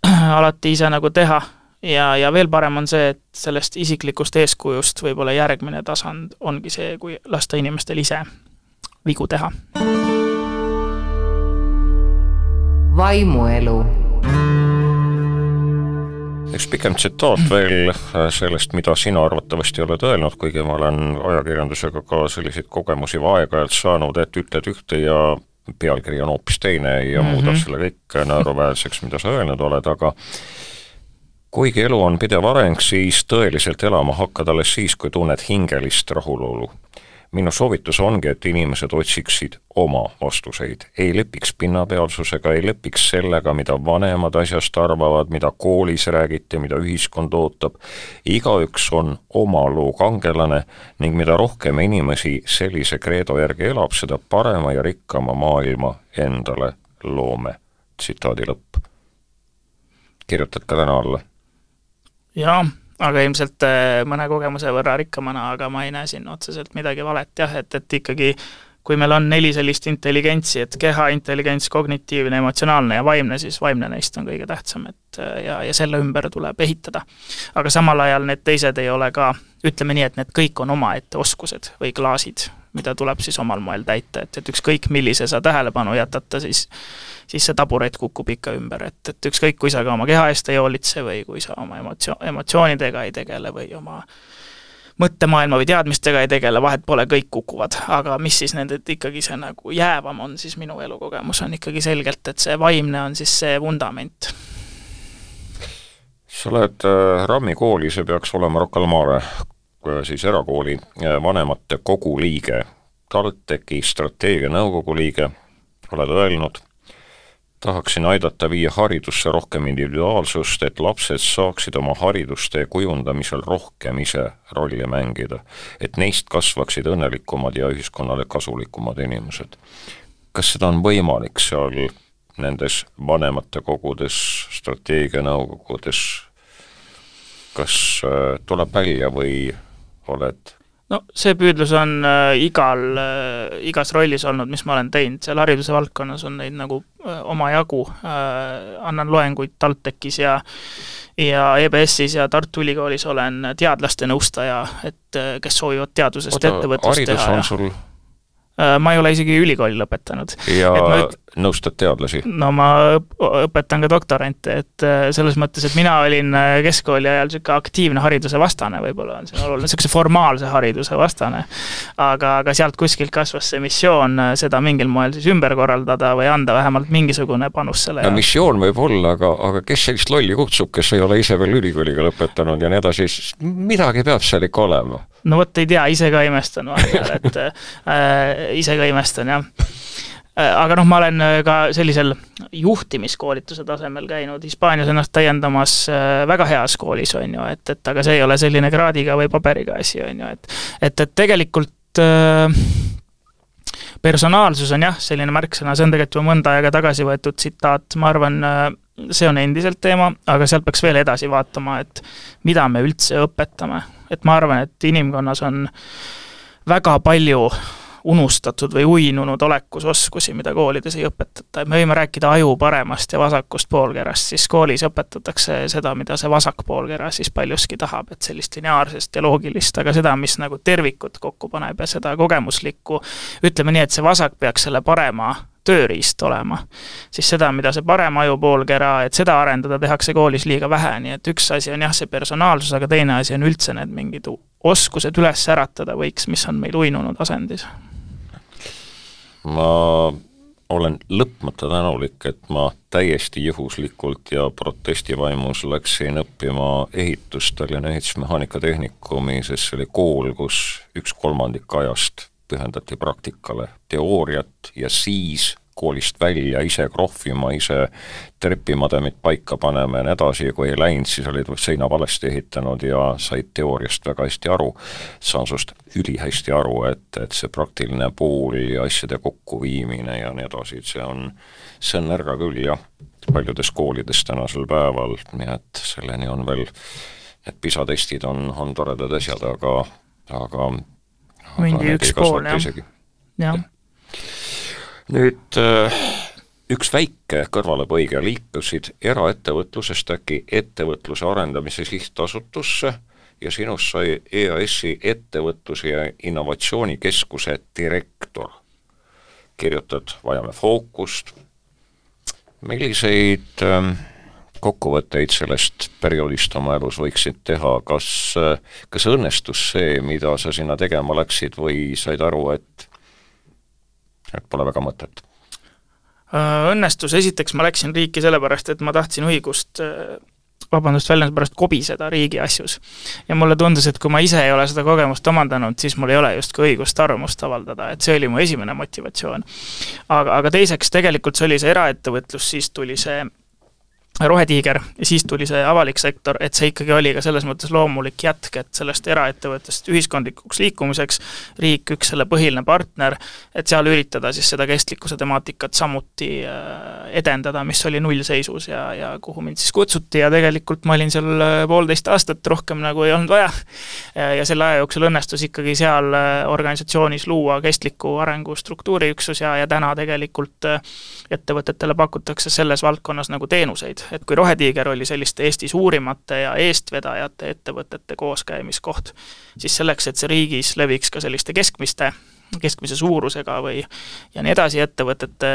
alati ise nagu teha ja, ja veel parem on see, et sellest isiklikust eeskujust võib-olla järgmine tasand ongi see, kui lasta inimestel ise vigu teha. vaimuelu üks pikem tsitaat veel äh, sellest, mida sina arvatavasti oled öelnud, kuigi ma olen ajakirjandusega ka selliseid kogemusi aeg-ajalt saanud, et ütled ühte ja pealkiri on hoopis teine ja mm -hmm. muudab selle kõik naeruväärseks, mida sa öelnud oled, aga kuigi elu on pidev areng, siis tõeliselt elama hakkad alles siis, kui tunned hingelist rahulolu. minu soovitus ongi, et inimesed otsiksid oma vastuseid, ei lepiks pinnapealsusega, ei lepiks sellega, mida vanemad asjast arvavad, mida koolis räägiti, mida ühiskond ootab. igaüks on oma loo kangelane ning mida rohkem inimesi sellise kreedo järgi elab, seda parema ja rikkama maailma endale loome. tsitaadi lõpp. kirjutad ka täna alla jaa, aga ilmselt äh, mõne kogemuse võrra rikkamana, aga ma ei näe siin otseselt midagi valet jah, et, et ikkagi kui meil on neli sellist intelligentsi, et keha, intelligents, kognitiivne, emotsionaalne ja vaimne, siis vaimne neist on kõige tähtsam, et äh, ja, ja selle ümber tuleb ehitada. aga samal ajal need teised ei ole ka, ütleme nii, et need kõik on omaette oskused või klaasid, mida tuleb siis omal moel täita, et, et ükskõik, millise sa tähelepanu jätad, siis siis see taburet kukub ikka ümber, et, et ükskõik, kui sa ka oma keha eest ei hoolitse või kui sa oma emotsio-, emotsioonidega ei tegele või oma mõttemaailma või teadmistega ei tegele, vahet pole, kõik kukuvad. aga mis siis nende ikkagi see nagu jäävam on, siis minu elukogemus on ikkagi selgelt, et see vaimne on siis see vundament. sa oled äh, RAM-i kooli, see peaks olema Rocca al Mare, siis erakooli äh, vanemate kogu liige, TalTechi strateegianõukogu liige, oled öelnud tahaksin aidata viia haridusse rohkem individuaalsust, et lapsed saaksid oma haridustee kujundamisel rohkem ise rolli mängida. et neist kasvaksid õnnelikumad ja ühiskonnale kasulikumad inimesed. kas seda on võimalik seal nendes vanematekogudes, strateegianõukogudes, kas äh, tuleb välja või oled no see püüdlus on äh, igal äh,, igas rollis olnud, mis ma olen teinud, seal hariduse valdkonnas on neid nagu äh, omajagu äh,, annan loenguid TalTechis ja ja EBS-is ja Tartu Ülikoolis olen teadlaste nõustaja, et äh, kes soovivad teadusest Oota, ettevõtlust teha. haridus on sul Äh, ma ei ole isegi ülikooli lõpetanud. ja üt... nõustad teadlasi? no ma õpetan ka doktorante, et äh, selles mõttes, et mina olin äh, keskkooli ajal niisugune aktiivne hariduse vastane, võib-olla on see oluline, niisuguse formaalse hariduse vastane. aga, aga sealt kuskilt kasvas see missioon seda mingil moel siis ümber korraldada või anda vähemalt mingisugune panus selle no missioon võib olla, aga, aga kes sellist lolli kutsub, kes ei ole ise veel ülikooliga lõpetanud ja nii edasi, siis midagi peab seal ikka olema no vot, ei tea, ise ka imestan vahepeal, et äh, ise ka imestan, jah äh, aga noh, ma olen äh, ka sellisel juhtimiskoolituse tasemel käinud Hispaanias ennast täiendamas äh, väga heas koolis, on ju, et, et aga see ei ole selline kraadiga või paberiga asi, on ju, et et, et tegelikult äh, personaalsus on jah, selline märksõna, see on tegelikult juba mõnda aega tagasi võetud tsitaat, ma arvan, see on endiselt teema, aga sealt peaks veel edasi vaatama, et mida me üldse õpetame. et ma arvan, et inimkonnas on väga palju unustatud või uinunud olekus oskusi, mida koolides ei õpetata, et me võime rääkida aju paremast ja vasakust poolkerast, siis koolis õpetatakse seda, mida see vasak poolkera siis paljuski tahab, et sellist lineaarsest ja loogilist, aga seda, mis nagu tervikut kokku paneb ja seda kogemuslikku, ütleme nii, et see vasak peaks selle parema tööriist olema, siis seda, mida see parem ajupoolkera, et seda arendada tehakse koolis liiga vähe, nii et üks asi on jah, see personaalsus, aga teine asi on üldse need mingid oskused üles äratada võiks, mis on meil uinunud asendis ma olen lõpmata tänulik, et ma täiesti juhuslikult ja protestivaimus läksin õppima ehitust Tallinna Ehitusmehaanika Tehnikumi, sest see oli kool, kus üks kolmandik ajast pühendati praktikale, teooriat ja siis koolist välja, ise krohvima, ise trepimademit paika panema ja nii edasi. Ja kui ei läinud, siis olid seina valesti ehitanud ja said teooriast väga hästi aru. saan sinust ülihästi aru, et, et see praktiline pool ja asjade kokkuviimine ja nii edasi, et see on, see on nõrga küll jah, paljudes koolides tänasel päeval, nii et selleni on veel, need PISA testid on, on toredad asjad, aga, aga mingi üks pool jah, jah nüüd äh, üks väike kõrvalepõige, liikusid eraettevõtlusest äkki Ettevõtluse Arendamise Sihtasutusse ja sinust sai EAS-i Ettevõtluse ja Innovatsioonikeskuse direktor. kirjutad, vajame fookust, milliseid ähm, kokkuvõtteid sellest perioodist oma elus võiksid teha, kas, äh, kas õnnestus see, mida sa sinna tegema läksid või said aru, et et pole väga mõtet? Äh, õnnestus, esiteks ma läksin riiki sellepärast, et ma tahtsin õigust äh, vabandust väljenduse pärast, kobiseda riigi asjus. ja mulle tundus, et kui ma ise ei ole seda kogemust omandanud, siis mul ei ole justkui õigust arvamust avaldada, et see oli mu esimene motivatsioon. aga, aga teiseks, tegelikult see oli see eraettevõtlus, siis tuli see rohetiiger ja siis tuli see avalik sektor, et see ikkagi oli ka selles mõttes loomulik jätk, et sellest eraettevõttest ühiskondlikuks liikumiseks riik üks selle põhiline partner, et seal üritada siis seda kestlikkuse temaatikat samuti äh, edendada, mis oli nullseisus ja, ja kuhu mind siis kutsuti ja tegelikult ma olin seal äh, poolteist aastat, rohkem nagu ei olnud vaja. ja selle aja jooksul õnnestus ikkagi seal äh, organisatsioonis luua kestliku arengu struktuuriüksus ja, ja täna tegelikult ettevõtetele pakutakse selles valdkonnas nagu teenuseid, et kui Rohetiiger oli selliste Eesti suurimate ja eestvedajate ettevõtete kooskäimiskoht, siis selleks, et see riigis leviks ka selliste keskmiste keskmise suurusega või ja nii edasi ettevõtete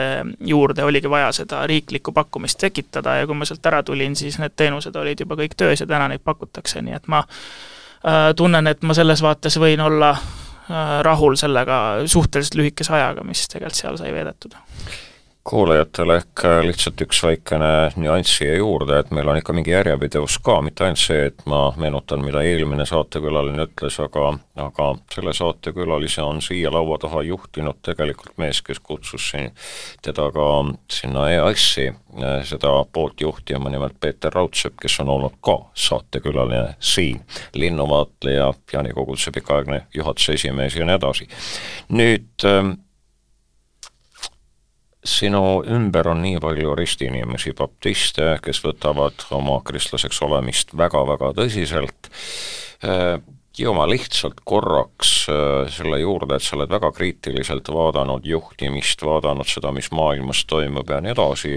juurde oligi vaja seda riiklikku pakkumist tekitada ja kui ma sealt ära tulin, siis need teenused olid juba kõik töös ja täna neid pakutakse, nii et ma äh, tunnen, et ma selles vaates võin olla äh, rahul sellega suhteliselt lühikese ajaga, mis tegelikult seal sai veedetud kuulajatele ehk äh, lihtsalt üks väikene nüanss siia juurde, et meil on ikka mingi järjepidevus ka, mitte ainult see, et ma meenutan, mida eelmine saatekülaline ütles, aga aga selle saatekülalise on siia laua taha juhtinud tegelikult mees, kes kutsus siin teda ka sinna EAS-i äh, seda poolt juhtima, nimelt Peeter Raudsepp, kes on olnud ka saatekülaline siin, linnuvaatleja, Jaani koguduse pikaaegne juhatuse esimees ja nii edasi. nüüd ähm, sinu ümber on nii palju ristiinimesi, baptiste, kes võtavad oma kristlaseks olemist väga-väga tõsiselt, jõuame lihtsalt korraks äh, selle juurde, et sa oled väga kriitiliselt vaadanud juhtimist, vaadanud seda, mis maailmas toimub ja nii edasi,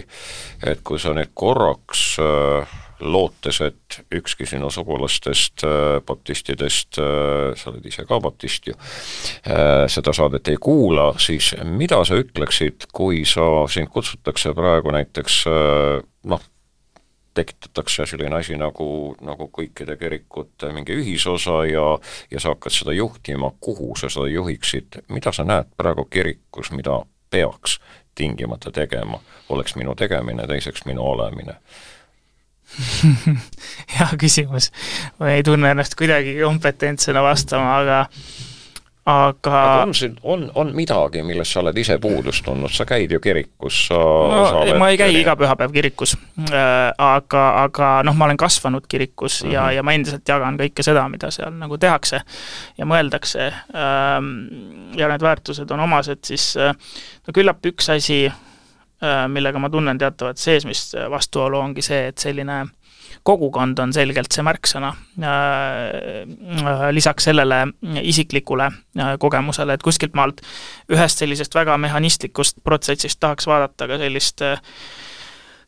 et kui sa nüüd korraks äh, lootes, et ükski sinu sugulastest, äh, baptistidest, äh, sa oled ise ka baptist ju, äh, seda saadet ei kuula, siis mida sa ütleksid, kui sa, sind kutsutakse praegu näiteks noh, tekitatakse selline asi nagu, nagu kõikide kirikute mingi ühisosa ja ja sa hakkad seda juhtima, kuhu sa seda juhiksid, mida sa näed praegu kirikus, mida peaks tingimata tegema, oleks minu tegemine, teiseks minu olemine hea küsimus. ma ei tunne ennast kuidagi kompetentsena vastama, aga aga, aga on siin, on, on midagi, millest sa oled ise puudust tundnud, sa käid ju kirikus, sa no sa oled... ma ei käi iga pühapäev kirikus äh,, aga, aga noh, ma olen kasvanud kirikus mm -hmm. ja, mhm. ja ma endiselt jagan kõike seda, mida seal nagu tehakse ja mõeldakse ähm, ja need väärtused on omased, siis äh, no küllap üks asi äh,, millega ma tunnen teatavat seesmist vastuolu, ongi see, et selline äh, kogukond on selgelt see märksõna. Äh, lisaks sellele isiklikule äh, kogemusele, et kuskilt maalt ühest sellisest väga mehhanistlikust protsessist tahaks vaadata ka sellist äh,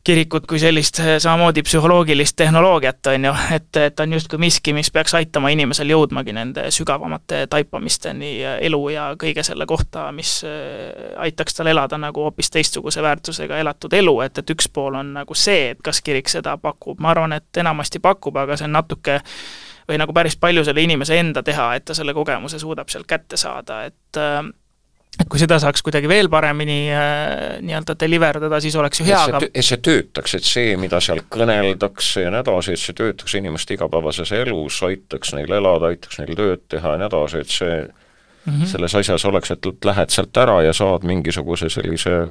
kirikut kui sellist eh, samamoodi psühholoogilist tehnoloogiat, on ju, et, et on justkui miski, mis peaks aitama inimesel jõudmagi nende sügavamate taipamisteni elu ja kõige selle kohta, mis eh, aitaks tal elada nagu hoopis teistsuguse väärtusega elatud elu, et, et üks pool on nagu see, et kas kirik seda pakub, ma arvan, et enamasti pakub, aga see on natuke või nagu päris palju selle inimese enda teha, et ta selle kogemuse suudab sealt kätte saada, et äh, et kui seda saaks kuidagi veel paremini äh, nii-öelda deliver dada, siis oleks ju hea, aga et see töötaks, et see, mida seal kõneldakse ja nii edasi, et see töötaks inimeste igapäevases elus, aitaks neil elada, aitaks neil tööd teha ja nii edasi, et see mm -hmm. selles asjas oleks, et lähed sealt ära ja saad mingisuguse sellise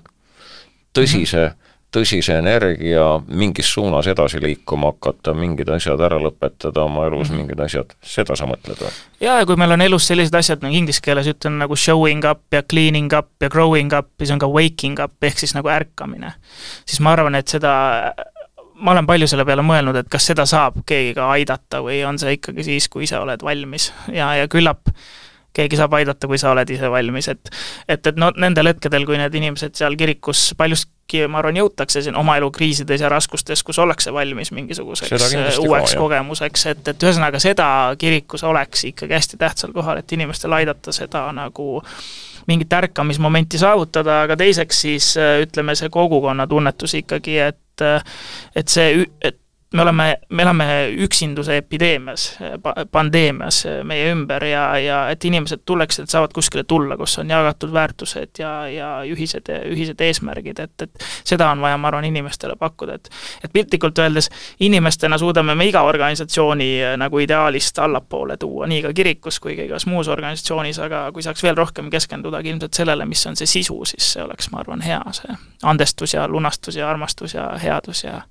tõsise mm -hmm tõsise energia mingis suunas edasi liikuma hakata, mingid asjad ära lõpetada oma elus mm, -hmm. mingid asjad, seda sa mõtled või? jaa, ja kui meil on elus sellised asjad, nagu inglise keeles ütlen, nagu showing up ja cleaning up ja growing up ja siis on ka waking up, ehk siis nagu ärkamine, siis ma arvan, et seda ma olen palju selle peale mõelnud, et kas seda saab keegi ka aidata või on see ikkagi siis, kui ise oled valmis ja, ja küllap keegi saab aidata, kui sa oled ise valmis, et et, et no nendel hetkedel, kui need inimesed seal kirikus paljuski, ma arvan, jõutakse siin oma elu kriisides ja raskustes, kus ollakse valmis mingisuguseks uueks ka, kogemuseks, et, et ühesõnaga seda kirikus oleks ikkagi hästi tähtsal kohal, et inimestel aidata seda nagu mingit ärkamismomenti saavutada, aga teiseks siis ütleme, see kogukonna tunnetus ikkagi, et et see, et me oleme, me elame üksinduse epideemias, pandeemias meie ümber ja, ja et inimesed tuleksid, et saavad kuskile tulla, kus on jagatud väärtused ja, ja ühised, ühised eesmärgid, et, et seda on vaja, ma arvan, inimestele pakkuda, et et piltlikult öeldes, inimestena suudame me iga organisatsiooni nagu ideaalist allapoole tuua, nii ka kirikus kui ka igas muus organisatsioonis, aga kui saaks veel rohkem keskendudagi ilmselt sellele, mis on see sisu, siis see oleks, ma arvan, hea, see andestus ja lunastus ja armastus ja headus ja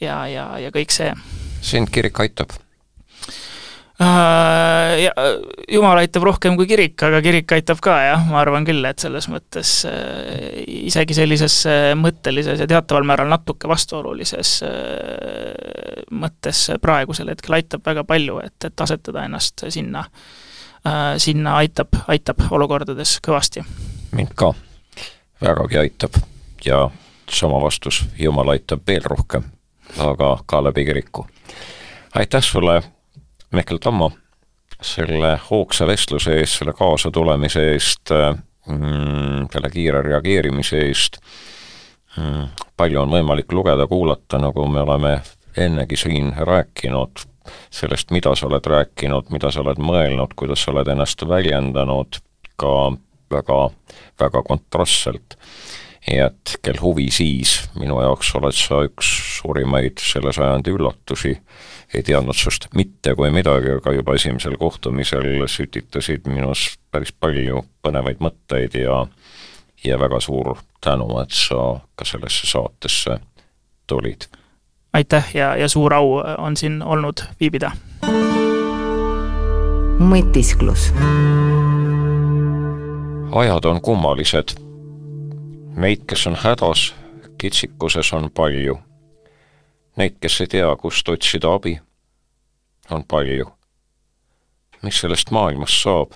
ja, ja, ja kõik see. sind kirik aitab? Äh, ja jumal aitab rohkem kui kirik, aga kirik aitab ka jah, ma arvan küll, et selles mõttes äh, isegi sellises äh, mõttelises ja teataval määral natuke vastuolulises mõttes praegusel hetkel aitab väga palju, et, et asetada ennast sinna, sinna aitab, aitab olukordades kõvasti. mind ka vägagi aitab ja sama vastus, Jumal aitab veel rohkem aga ka läbi kiriku. aitäh sulle, Mihkel Tammo, selle hoogsa vestluse eest, selle kaasatulemise eest mm,, selle kiire reageerimise eest mm,. palju on võimalik lugeda, kuulata, nagu me oleme ennegi siin rääkinud, sellest, mida sa oled rääkinud, mida sa oled mõelnud, kuidas sa oled ennast väljendanud, ka väga, väga kontrastselt nii et kel huvi, siis minu jaoks oled sa üks suurimaid selle sajandi üllatusi, ei teadnud sinust mitte kui midagi, aga juba esimesel kohtumisel sütitasid minus päris palju põnevaid mõtteid ja ja väga suur tänu, et sa ka sellesse saatesse tulid. aitäh ja, ja suur au on siin olnud viibida. mõtisklus. ajad on kummalised Neid, kes on hädas, kitsikuses on palju. Neid, kes ei tea, kust otsida abi, on palju. mis sellest maailmast saab?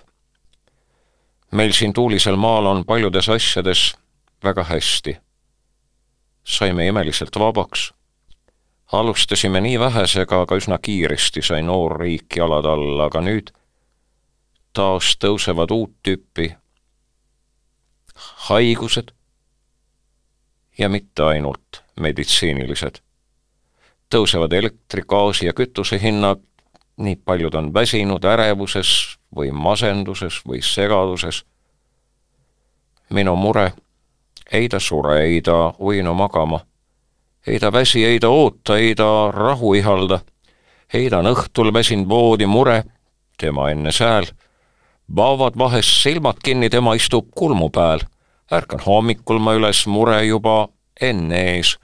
meil siin tuulisel maal on paljudes asjades väga hästi. saime imeliselt vabaks. alustasime nii vähesega, aga üsna kiiresti sai noor riik jalad alla, aga nüüd taas tõusevad uut tüüpi haigused ja mitte ainult meditsiinilised. tõusevad elektri, gaasi ja kütuse hinnad, nii paljud on väsinud ärevuses või masenduses või segaduses. minu mure, ei ta sure, ei ta uinu magama, ei ta väsi, ei ta oota, ei ta rahu ihalda, ei ta on õhtul väsinud voodi mure, tema enne sääl, vaovad vahest silmad kinni, tema istub kulmu peal. Ärkan hommikul ma üles, mure juba enne ees.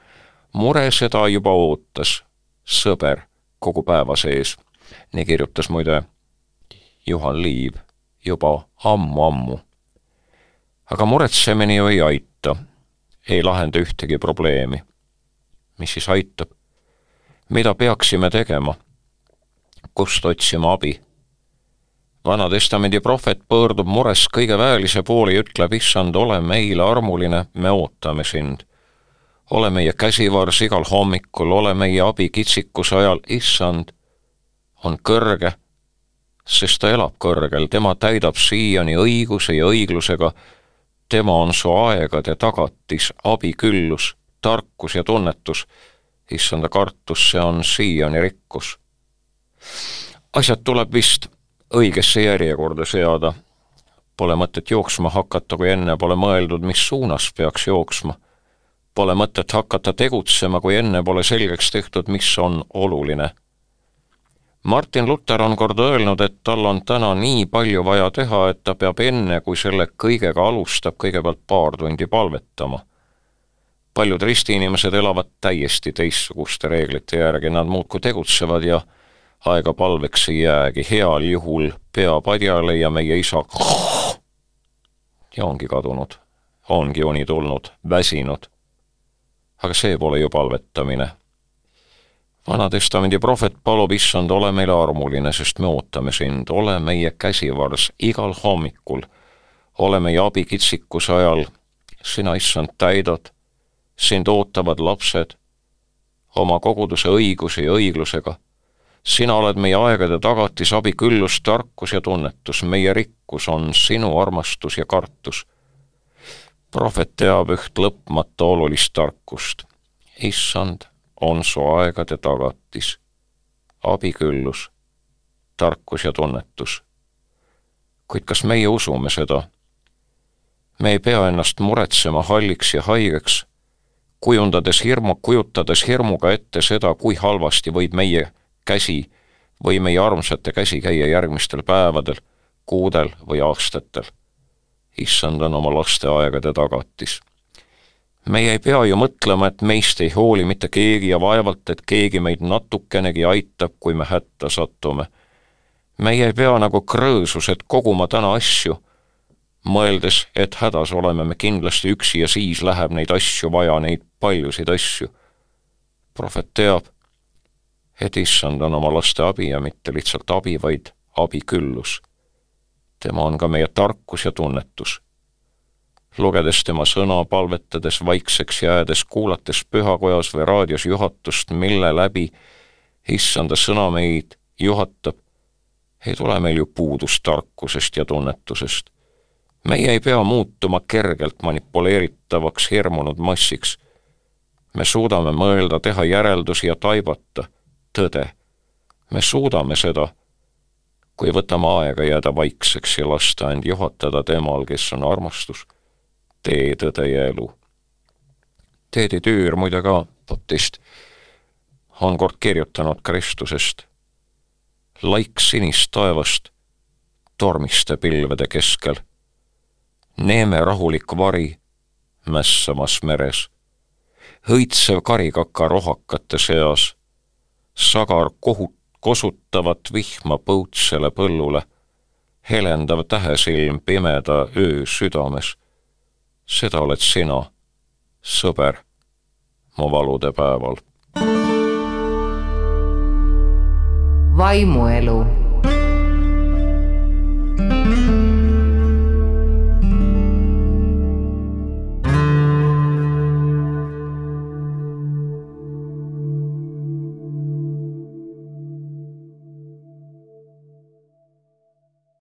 mure seda juba ootas, sõber kogu päeva sees. nii kirjutas muide Juhan Liiv juba ammu-ammu. aga muretsemine ju ei aita, ei lahenda ühtegi probleemi. mis siis aitab? mida peaksime tegema? kust otsima abi? Vana-testamendi prohvet pöördub mures kõige väelise poole ja ütleb, issand, ole meile armuline, me ootame sind. ole meie käsivars igal hommikul, ole meie abi kitsikuse ajal, issand, on kõrge, sest ta elab kõrgel, tema täidab siiani õiguse ja õiglusega, tema on su aegade tagatis, abiküllus, tarkus ja tunnetus, issanda kartus, see on siiani rikkus. asjad tuleb vist õigesse järjekorda seada. Pole mõtet jooksma hakata, kui enne pole mõeldud, mis suunas peaks jooksma. Pole mõtet hakata tegutsema, kui enne pole selgeks tehtud, mis on oluline. Martin Luther on kord öelnud, et tal on täna nii palju vaja teha, et ta peab enne, kui selle kõigega alustab, kõigepealt paar tundi palvetama paljud ristiinimesed elavad täiesti teistsuguste reeglite järgi, nad muudkui tegutsevad ja aega palveks ei jäägi, heal juhul pea padjale ja meie isa ja ongi kadunud, ongi uni tulnud, väsinud. aga see pole ju palvetamine. Vana-testamendi prohvet palub, issand, ole meile armuline, sest me ootame sind, ole meie käsivars igal hommikul, ole meie abi kitsikuse ajal, sina, issand, täidad, sind ootavad lapsed oma koguduse õiguse ja õiglusega sina oled meie aegade tagatis, abi, küllus, tarkus ja tunnetus, meie rikkus on sinu armastus ja kartus. prohvet teab üht lõpmata olulist tarkust. issand on su aegade tagatis, abiküllus, tarkus ja tunnetus. kuid kas meie usume seda? me ei pea ennast muretsema halliks ja haigeks, kujundades hirmu, kujutades hirmuga ette seda, kui halvasti võib meie käsi või meie armsate käsi käia järgmistel päevadel, kuudel või aastatel. issand on oma laste aegade tagatis. meie ei pea ju mõtlema, et meist ei hooli mitte keegi ja vaevalt, et keegi meid natukenegi aitab, kui me hätta satume. meie ei pea nagu krõõsused koguma täna asju, mõeldes, et hädas oleme me kindlasti üksi ja siis läheb neid asju vaja, neid paljusid asju. prohvet teab, et issand on oma laste abi ja mitte lihtsalt abi, vaid abiküllus. tema on ka meie tarkus ja tunnetus. lugedes tema sõna, palvetades, vaikseks jäädes, kuulates pühakojas või raadios juhatust, mille läbi issanda sõna meid juhatab, ei tule meil ju puudus tarkusest ja tunnetusest. meie ei pea muutuma kergelt manipuleeritavaks hirmunud massiks. me suudame mõelda, teha järeldusi ja taibata tõde. me suudame seda, kui võtame aega jääda vaikseks ja lasta end juhatada temal, kes on armastus, tee, tõde ja elu. Teedi Tüür muide ka, baptist, on kord kirjutanud Kristusest. laik sinist taevast tormiste pilvede keskel, neeme rahulik vari mässamas meres, õitsev karikaka rohakate seas sagar kohut-, kosutavat vihma põutsele põllule, helendav tähesilm pimeda öö südames. seda oled sina, sõber, mu valude päeval. vaimuelu